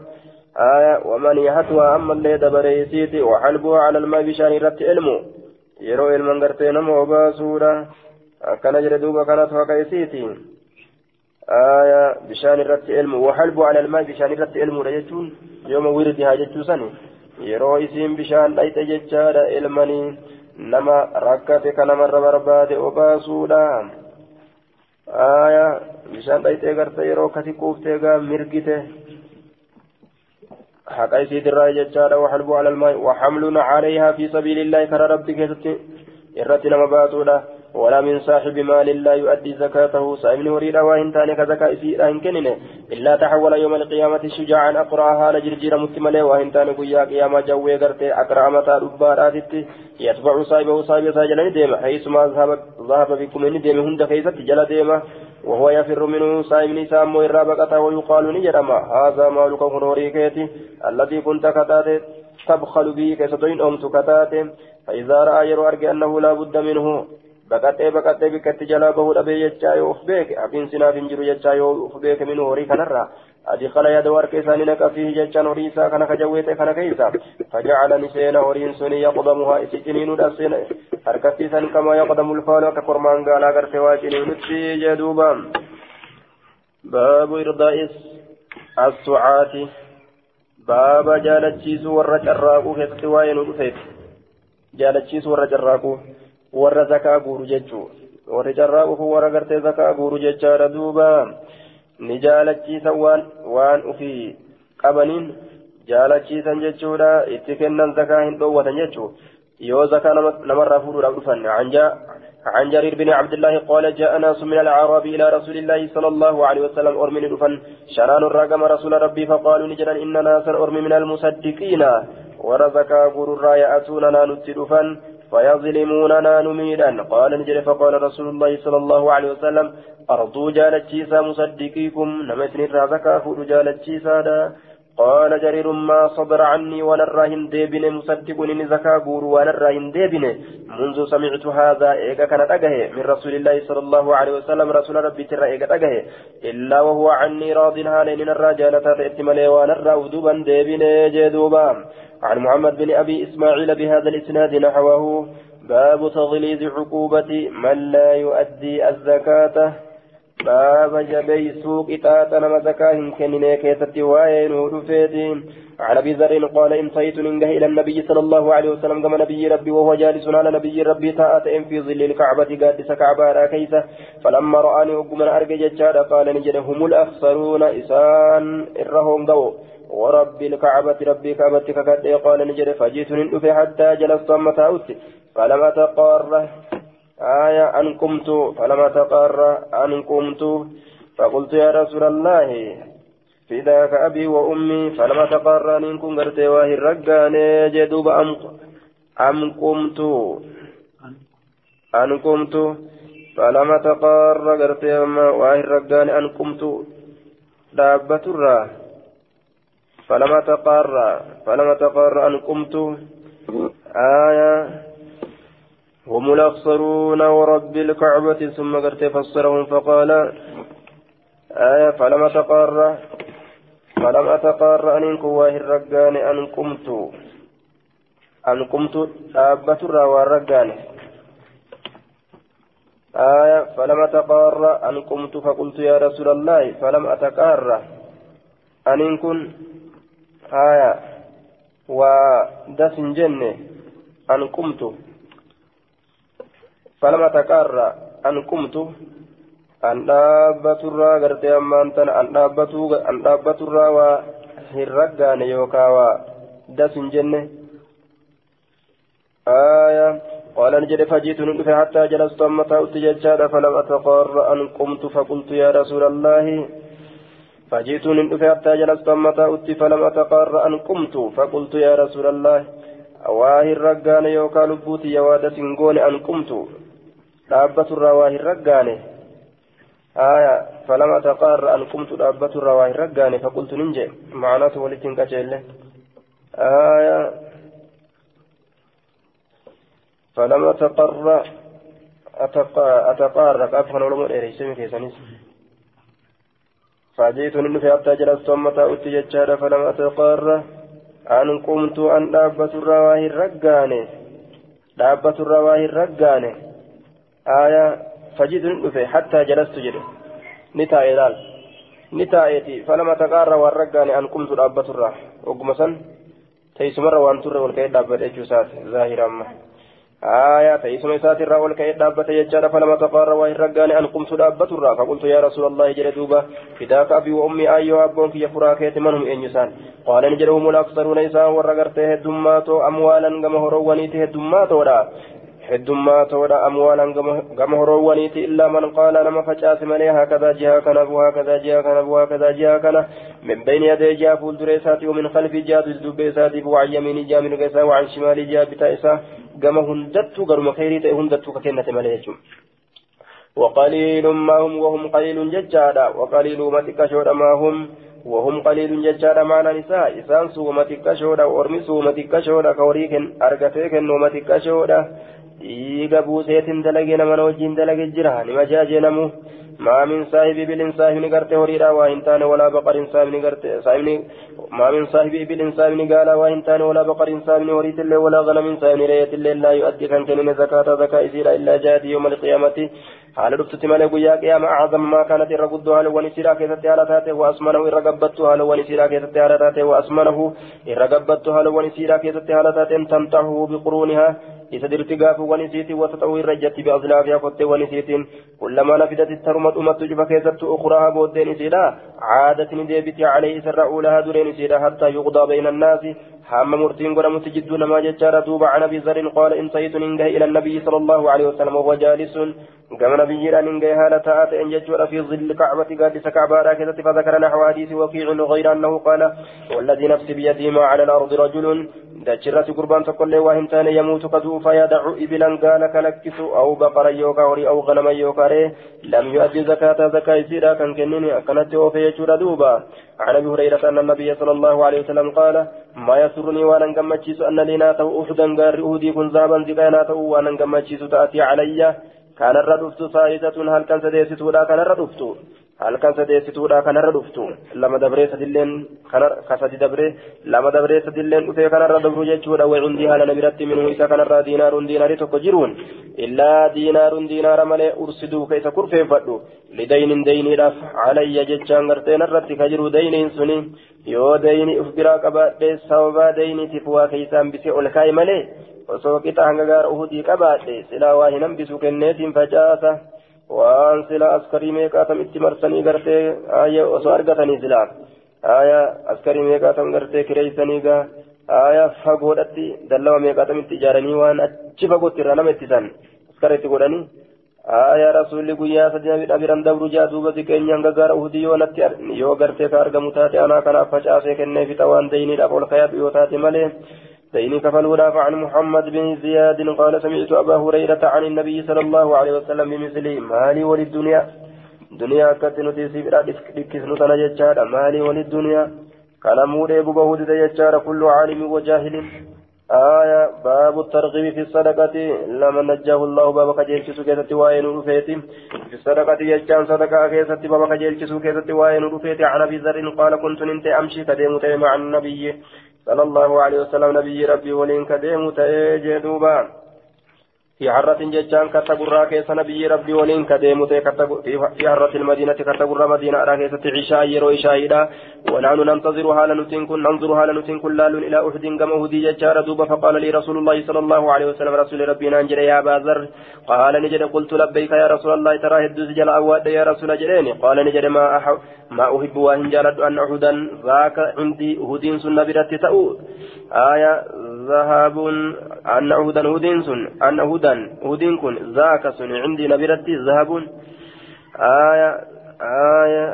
A: آية ومنيحتها أما اللي دبريسيتي وحلبها على الماء بشان رت علمو يرو علمان قرتين موباسورة كان جرى دوبا كانت وكيسيتي آية بشان رت علمو وحلبها على الماء بشان رت علمو رجتون يوم وردها جتوسني يرو إسيم بشان ليت ججارة علماني nama rakkate ka namarra barbaade obaasuudha aya bishaan dhayxee garte yeroo akkasi quuftee gaa mirgite haqa isiitirraa jechaadha waxalbu cala almaa'i waxamlun calayhaa fi sabiili illaahi kara rabbi keessatti irratti nama baatuudha ولا من صاحب مال لا يؤدي زكاته. سائمن هريد وإن تاني كزكاة إسيرا إن كنن إلا تحول يوم القيامة شجاعا أقرأها لجرجير متملي وإن تاني قيا قيامة جوي قرتي أقرأ متى ربارات يتبع صاحبه صاحب ساجل ديما حيث ما ذهب ذهب بكم إن ديما هند كيست جل ديما وهو يفر منه سائمن سامو الرابقة ويقال نجرما هذا مالك هنوريكيتي الذي كنت كتاتي تبخل به كيستين أمت كتاتي فإذا رأى يرو أرجع أنه لا بد منه. Baqadhee baqadhee bikkatti jalaa bahuu dhabee jechaa yoo uf beeke hafiin sinaaf hin jiru jechaa yoo uf beeke minuu horii kanarraa adikala yaada warqa isaanii naqa fiihi jechaan horii isaa kana kajawweete kana keeysa fajacala ni seena horiin suni yaqdamuhaa isi ciniinuudhaaf seena harkattiisan kamaa yaqdamu lfaalu akka kormaan gaalaa gartee waa ciniinutti jee baabu irdaa'is assucaati baaba jaalachiisuu warra carraaquu keessatti waa'ee nu dhufeeti jaalachiisuu warra carraaquu warra zakaa guuru jechuu warri carraaquuf warra gartee zakaa guuru jechaadha duuba ni jaalachiisan waan waan ufii qabaniin jaalachiisan jechuudha itti kennan zakaa hin dhoowwatan jechuu yoo zakaa namarraa fuudhuudhaaf dhufan عن جرير بن عبد الله قال جاء ناس من الأعراب إلى رسول الله صلى الله عليه وسلم أرمي دفن شران الرقم رسول ربي فقالوا نجدا إن ناسا أرمي من المصدقين ورزقا غرورا يأتوننا نتدفن فيظلموننا نميدا قال نجد فقال رسول الله صلى الله عليه وسلم أرضو جالتشيسا مصدقيكم. نمتني الرازكا فود جالتشيسا قال جرير ما صدر عني ونرى هنديبن مصدق إن زكا غور ونرى هنديبن منذ سمعت هذا إيكا كان أجه من رسول الله صلى الله عليه وسلم رسول ربي ترى إيكا أجه إلا وهو عني راض هالين الرجال تأتملي ونرى ودوبا ديبن جدوبا. عن محمد بن أبي إسماعيل بهذا الإسناد نحوه باب تغليظ عقوبة من لا يؤدي الزكاة. باب جبي سوق إتاتا نما زكاة كنين كيست وين ودفيدين عن أبي ذر قال انتهيت ننجه إلى النبي صلى الله عليه وسلم كما نبي ربي وهو جالس على نبي ربي تاءت في ظل الكعبة قادس كعبة كيسة فلما رآني أقمن أرجع جاد قال نجد هم الأخسرون إسان إرهم قو ورب الكعبة ربي كعبة ككد قال نجد فجئت ندفي حتى جلست متى فلم أتقار آية أن قمت فلما تقر أن قمت فقلت يا رسول الله فداك أبي وأمي فلما تقر أن كن قرتي واهي الرقاني جدوب أم أم قمت. أن قمت فلما تقر قرتي واهي الرقاني أن قمت. دابة الراه فلما تقر فلما تقر أن قمت. آية هم الأخسرون ورب الكعبة ثم قرت فسرهم فقال آية فلما تقر فلما تقر أن كواه الرقان أن قمت أن قمت دابة الروى الرقان آية فلما تقر أن قمت فقلت يا رسول الله فلم أتقر أن كن آية ودس جنة أن قمت. فلما تقر أن قمت أن دابة الرا غرتي أمان تن أن دابة أن دابة الرا وهرقان يوكا ودس جنة آية قال نجد فجئت ندف حتى جلست أمتا أتججاد فلم أتقر أن قمت فقلت يا رسول الله فجئت ندف حتى جلست أمتا أتي فلم أتقر أن قمت فقلت يا رسول الله أواه الرقان يوكا لبوتي يواد سنقون أن قمت دابة الرواه الرقان آية فلم أتقر أن قمت دابة الرواه الرقان فقلت ننجي معناته ولكن كجيله آية فلم أتقر أتقارك أفهم ولم أريسمي في سنس فجئت ننفي حتى جلست أمتا أتي فلم أتقر أن قمت أن دابة الرواه الرقان دابة الرواه الرقان آية فجئت ننفي حتى جلست جري نتا إلال نتا إيتي فلم أتقر والرقان أن قمت دابة الرواه وقمسا تيسمر وأن تر والكيد دابة إجوسات ظاهرا ما آية تيسم إسات الرا والكيد دابة يجار فلما تقار وإن رقاني أن قمت دابة الرا فقلت يا رسول الله جل دوبا. فداك أبي وأمي أيها أبون في فراك منهم إن يسان قال نجرهم الأكثرون إسان ورقرته الدماتو أموالا كما هروانيته الدماتو لا heddummaa toodha amwaalan gama horoowwaniiti. Illaa man qaala nama facaase malee hakadaa jihaa kanaaf hakadaa jihaa kanaaf hakadaa jihaa kana min bayni yadee jihaa fuuldura isaati ومن خلف جهة دبي إساتي وعن يمين جهة من قيسا وعن شمال جهة بتا إسا قام هندتو قرم خيري هندتو ككنة مليجم وقليل ما هم وهم قليل ججادا وقليل ما تكشور ما هم وهم قليل ججادا معنا نساء إسان سوما تكشودا وأرمي سوما تكشودا كوريكن أرقتيكن وما تكشودا dhiiga buuseetiin dalagee nama wajjin dalage jira nima jaajenamu ما من صاحب إبل صاحب نقرته وريرا وإن تان ولا بقر صاحب نقرته صاحب ما من صاحب إبل صاحب قال وإن تان ولا بقر صاحب وريت الله ولا غنم صاحب ريت الله لا يؤدي كان كنين زكاة زكاة إزيرا إلا جاد يوم القيامة حال رفت مالي قيا قيام أعظم ما كانت الرقد هل ونسيرا كيست على تاته وأسمنه إرقبت هل ونسيرا كيست على تاته وأسمنه إرقبت هل ونسيرا كيست على تاته تمتعه بقرونها isa dirti gaafa wanisiitiin wata ta'uu irra ijjatti bi'azlaafiyaa kottee wanisiitiin kullamaa nafidati taruma dhumattu cufa keessattu ukuraha booddeen isiidha caadatin deebiti calee isarra uulahaa dureen isiidha hattaa yuqdaa bayna annaasi hamma murtiin godhamutti jidduu namaa jechaadha duuba can abi zarin qaala intahitun hin gahe ila annabiyyi sala allahu alehi wasalam wahuwa jaalisun gama nabiyyiidhaan hin gahe haala ta'aa ta'en jechuudha fi zilli kacbati gaaddisa kacbaadhaa keessatti fadakara naxwa hadiisi wakiicin غير أنه قال والذي نفسي بيده ما على الأرض رجل دجرة قربان تقول hin taane يموت قدو فيدع إبلا قال كلكس أو بقرا يوكا هوري أو غنما يوكا ري لم يؤدي زكاة زكاة سيرا كان كنيني كانت وفي يجور دوبا عن أبي هريرة أن النبي صلى الله عليه وسلم قال ما يسرني وأنا نقمتشيس أن لنا تو أحدا قال أهدي كن زابا زكانا تو وأنا نقمتشيس تأتي علي كان الردفت ثالثة هل كان سديست ولا كان الردفت halkan sadeessituudha kanarra dhuftu lama dabree sadilleen kasadi dabree lama dabree sadilleen dhufee kanarra dabru jechuudha wacindii haala nabiratti minuu isa kanarraa diinaaruun diinaarii tokko jiruun illaa diinaaruun diinaara malee ursiduu ka isa kurfeeffadhu lidaynin dayniidhaaf calayya jechaan gartee narratti ka jiru dayniin suni yoo dayni uf biraa qabaadhe sababaa daynitiif waa keeysaan bisee ol kaa'i malee osoo qixa hanga gaara uhudii qabaadhe silaa waa hin hambisu kenneetiin facaasa waan sila askarii meeqaatam itti marsanii gartee aya osoo argatanii sila aya askarii meeqaatam gartee kireeysanii gaa aya fagoodhatti dallawa meeqaatam itti ijaaranii waan achi fagootti irraa nama ittisan askara itti godhanii aya rasuulli guyyaa sadii biran dabru jaa duuba siqeenya hanga gaara uhudii yoo natti yoo gartee ka argamu taate anaa kanaaf facaasee kennee fixa waan dayniidhaaf ol kayaatu yoo taate malee دين كفلولا فعن محمد بن زياد قال سمعت أبا هريرة عن النبي صلى الله عليه وسلم بمثله مالي وللدنيا؟ دنيا كتنتي سبرا دكسنو تنججارا مالي وللدنيا؟ كان مولي ببهود تججارا كل عالم وجاهل. آية باب الترغيب في الصدقة. لما نجاه الله باب كجيل كسو كيست وائن رفيت في الصدقة يجان صدقة كيست باب كجيل كسو كيست وائن رفيت عن أبي ذر قال كنت ننت أمشي كديمت مع النبي. صلى الله عليه وسلم نبي ربي ولين كديم تأجي دوبا. في حرة ججان كتقرى كيس نبي ربي ولين كديم في حرة المدينة كتقرى مدينة راكيسة عشاء يرو عشاء ونحن ننتظر حال نتنكن ننظر حال نتنكن لال إلى أحد كما هدي ججار دوبا فقال لي رسول الله صلى الله عليه وسلم رسول ربي ننجر يا أبا ذر قال نجد قلت لبيك يا رسول الله ترى هدوز جل أواد يا رسول جريني قال نجد ما أحب ما أحب وإن جلد أن أحدا ذاك عندي هدين سنة برت تأو آية ذهب أن أهدا هدين سن أن أهدا هدين كن ذاك سن عندي نبرت ذهب آية آية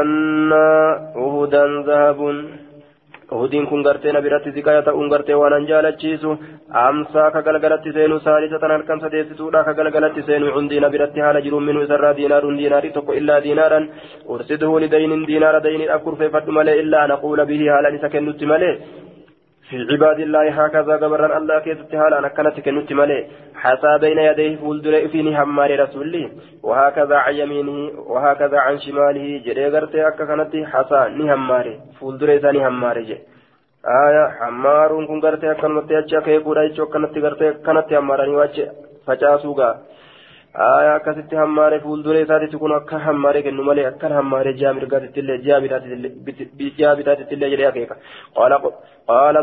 A: أن أهدا ذهب هدين كن غرتي نبرت زكاية أم غرتي وأنا جالتشيسو أمسا كغلغلت سينو سالسة نركم سديستو لا كغلغلت سينو. عندي نبرت حال جروم منه سرى دينار ديناري تقو إلا دينارا. أرسده لدين دينار دين أكر في فتم إلا نقول به حالا نسكن ملي في عباد الله هكذا قبرا الله كيست حالا نكنت كنت ملي حتى بين يديه فولدر فيني همار رسولي. وهكذا عن يمينه وهكذا عن شماله. جري غرتي أكا كانت حتى نهمار. فولدر ثاني همار جي. آية حمار كن غرتي أكا نمتي أجا كيبورا يجو كانت غرتي كانت هماراني واجه فجاسوغا aayaa akkasitti hammaare fuuldura isaatitti kun akka hammaare kennu malee akkan hammaare ji'a mirgaatittillee ji'a bitaatittillee jedhee akeeka قال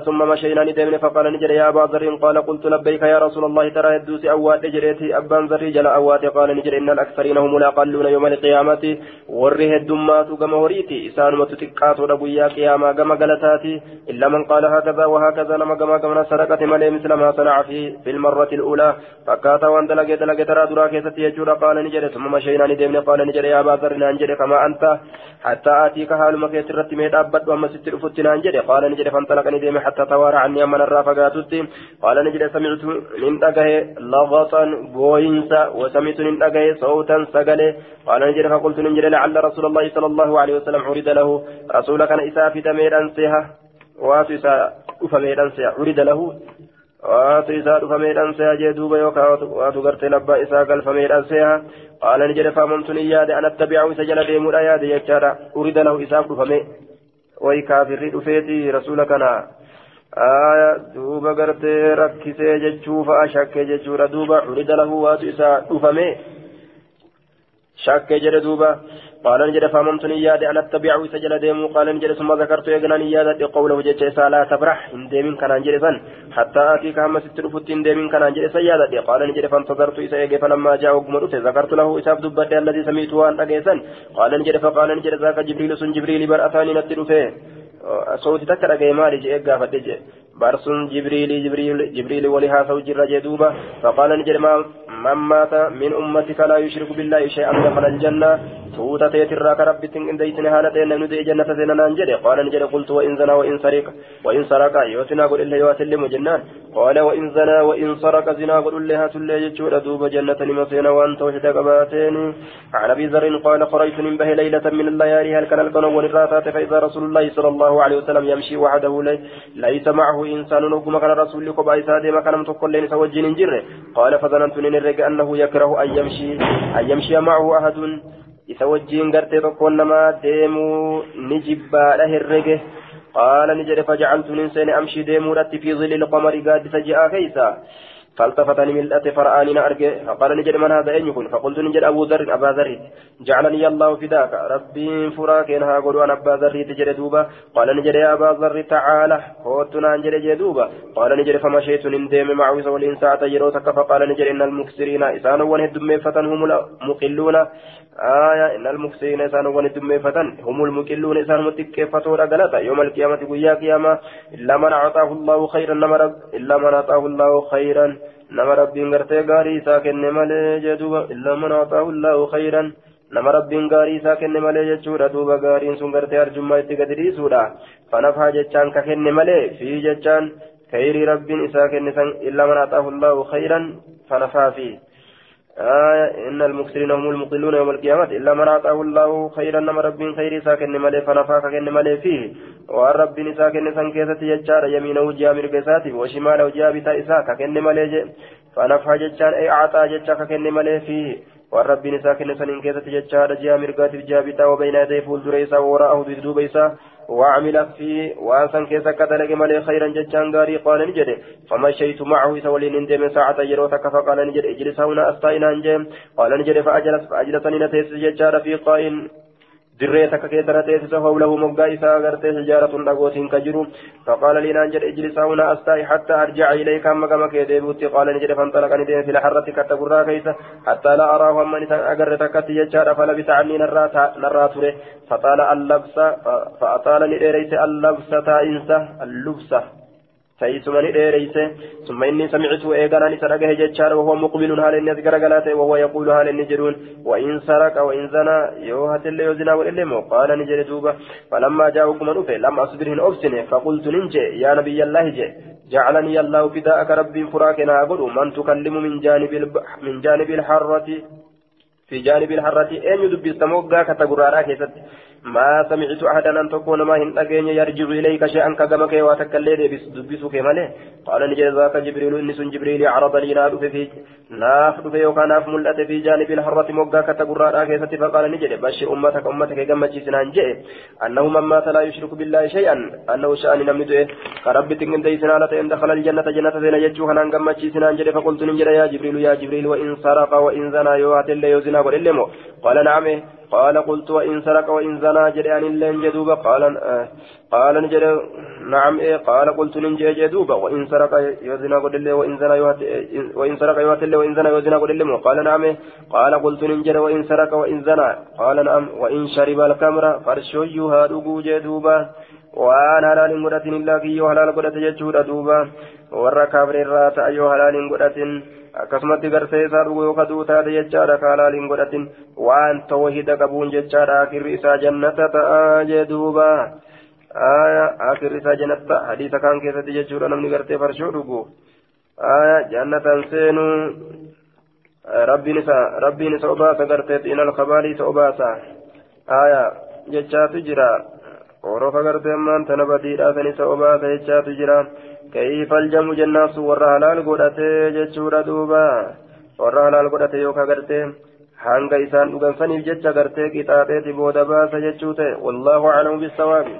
A: ثم مشينا ندمنا فقال نجري يا أبا ذر. قال قلت لبيك يا رسول الله ترى يدوس أواد جريتي أبان ذر. جل أواد قال نجري إن الأكثرين هم الأقلون يوم القيامة. وره الدمات كما وريتي. إسان متتكات ودبويا قياما كما قلتاتي. إلا من قال هكذا وهكذا لما كما كما سرقت ملي مثل ما صنع في في المرة الأولى. فكاتا وان دلقي دلقي ترى درا كيستي قال نجري ثم مشينا ندمنا قال نجري يا أبا ذر. نجري كما أنت. حتى آتيك حال ما كيت رتمي دابت وما ستر فتنا نجري. قال نجري فانطلق ندم حتى توارى عني أمن الرافقات قال نجري سمعت من أجه لغطا بوينسا وسمعت من أجه صوتا سقلي قال نجري فقلت نجري لعل رسول الله صلى الله عليه وسلم عرض له رسول كان إسافة ميران سيها واتو إسا أفميران سيها عرض له seha jee duuba yookaan waatu gartee labbaa isaa galfameedhaan seha qaala ni jedhe faamamtu ni yaade an attabi'ahu isa jala deemuudha yaade jechaadha urida lahu isaaf dhufame way kaafirri dhufeeti rasuula kana duuba gartee rakkisee jechuu fa'a shakkee jechuudha duuba urida lahu waatu isaa dhufame shakkee jedhe duuba قال نجد فهمت نياد أن أتبعه سجل ديمو. قال نجد ثم ذكرت يقنا نياد قوله جد لا تبرح. إن ديمين كان أنجل حتى آتيك هم سترفت إن ديمين كان أنجل سيادة قال نجد فانتظرت إسا فلما جاء وقمرت ذكرت له إساف دبت الذي سميته أن أجيسا قال نجد فقال نجد ذاك جبريل سن جبريل برأتاني نتلو فيه. صوتي تكر أجي مالي جئ قافت جئ برسون جبريل جبريل جبريل ولها سوج الرجدوبة فقال نجد من مات من أمتك لا يشرك بالله شيئا دخل الجنة. توتا تيترا كرب تن ديتن هالتين ندي جنة سننا نجد قال نجد قلت وإن زنا وإن سرق وإن سرق يوتنا قل إلا يواتلم جنان قال وإن زنا وإن سرق زنا قل لها تلي يجور دوب جنة مسينا وأن توحد قباتين عن أبي ذر قال قريت به ليلة من الليالي هل كان القنو والراتات فإذا رسول الله صلى الله عليه وسلم يمشي وحده ليس معه إنسان نقم كان رسول لك بايسا ديما كان متقل لين سوجين جره قال فظننت أنه يكره أن يمشي أن يمشي معه أحد isa wajjiin gartee tokkoon namaa deemuu ni jibbaadha herrege. Qaala ni jedhe fajacaltu nin seene amshii deemuudhatti fi zilli lqamari gaaddisa ji'aa keeysa? فالتفتني من الأتي فرآني نأرجع فقال نجد من هذا أين يكون فقلت نجد أبو ذر أبا ذر جعلني الله فداك ربي فراك إنها قلوا أنا أبا ذر تجد دوبا قال نجد يا أبا ذر تعالى قوتنا نجد جدوبا قال نجد فمشيت نندم معه سولين ساعة يروتك فقال نجد إن المكسرين إسان ونهدم فتن هم المقلون آية إن المكسرين إسان ونهدم فتن هم المقلون إسان متكفتون أقلتا يوم القيامة قيا قيامة إلا من أعطاه الله خيرا إلا من أعطاه الله خيرا aataahu llaahu khayran nama rabbiin gaarii isaa kenne malee jechuudha duuba gaariin sun gartee arjummaa itti gadi dhiisuudha fanafaa jechaan ka kenne malee fi jechaan khayrii rabbiin isaa kenne san illaa man aataahu llaahu khayran fanafaa fi آية إن المكسرين هم المقلون يوم القيامة. إلا من أعطاه الله خيرا نما رب خير ساكن ملي فنفاك كن ملي فيه. وأن رب ساكن سنكيسة يجار يمينه جامر قساته وشماله جابتا إساك كن ملي فنفع ججان أي أعطى ججاك كن ملي فيه. وأن رب ساكن سنكيسة يجار جامر قاتل جابتا وبين يديه فول دريسا وراءه ذو بيسا وعمل فيه وأنسان كيسا كدلق ملي خيرا ججان غاري قال نجد. فمشيت معه سولين اندم ساعة يروتك فقال نجد. اجلس هنا أستاينا انجم قال نجد فأجلس فأجلسني نتيس ججار في قائن dirree takka keessa na teessisa hawlahu moggaa isaa agartee shijaaratun dhagootiin ka jiru faqaala lii naan jedhe ijlisaa huna astaa'i hatta arjaca ilayka amma gama kee deebi'utti qaala ni jedhe fanxalaqani deeme fila harratti katta gurraa keeysa hattaa laa araahu hamman isan agarre takkatti jechaadha falabisa annii narraa ture فطال اللبس فأطال لديريس اللبس تائنسة اللبسة تيسما لديريس ثم إني سمعت إيقانا لسرقه ججار وهو مقبل هال الناس قرقلاته وهو يقول هال النجرون وإن سرق وإن زنا يوهت اللي يزنا والإلمو قال نجر دوبة فلما جاءكم نوفي لم أصبرهن أفسنه فقلت ننجي يا نبي الله جي جعلني الله فداءك ربي فراكنا أقول من تكلم من جانب من جانب الحرة في جانب الحرة أين يدبي السموغا كتغرارا كيست ما سمعت أحدا أن تكون ما هن أجين يرجع إليك شيئا كجمك وتكلم بسك ماله. قال نجد ذاك جبريل إنس جبريل عرض لي نار في ناف في يوكا ناف ملأت في جانب الحرة موقع كتقرى كيست فقال نجد بشر أمتك أمتك كما جسنا جئ. أنه من مات لا يشرك بالله شيئا. أنه شأن نمده كرب تنجد ديسنا لتين دخل الجنة جنة زين يجوها نان كما جسنا جئ. فقلت نجد يا جبريل يا جبريل وإن سرق وإن زنا يوات اللي يزنا وللمو قال نعم. قال قلت وإن سرق وإن زنا جريان اللين جدوبا قال آه. قال نجد نعم. إيه. قال قلت ننجي جدوبا وإن سرق يزنا قد الله وإن زنا وإن سرق يوات الله وإن زنا يزنا قد الله قال نعم. إيه قال قلت ننجد وإن سرق وإن زنا قال نعم. وإن شرب الكمر فرشويها رقو جدوبا waan halaalin godhatin illaa kiyyoo halaal godhate jechuudha duuba warra kaafirraa ta'a yoo halaalin godhatin akkasumatti garsee isaa dhugu yoo kaduu taate jechaadha ka halaalin godhatin waan tawhida qabuun jechaadha akirri isaa jannata ta'a jee duuba akirri isaa jannata ta'a hadiisa kaan keessatti jechuudha namni gartee farshoo dhugu jannatan seenuu rabbiin isa rabbiin isa obaasa gartee xiinal kabaalii isa obaasa jechaatu jira orofa gartee ammaan tana badiidhaa san isa obaasa jechaatu jira كيف الجم godhate jechuudha duuba warra halaal godhate yookaan gartee hanga isaan dhugan saniif jecha gartee qixaaxeeti booda baasa jechuu ta'e wallaahu aclamu bisawaabi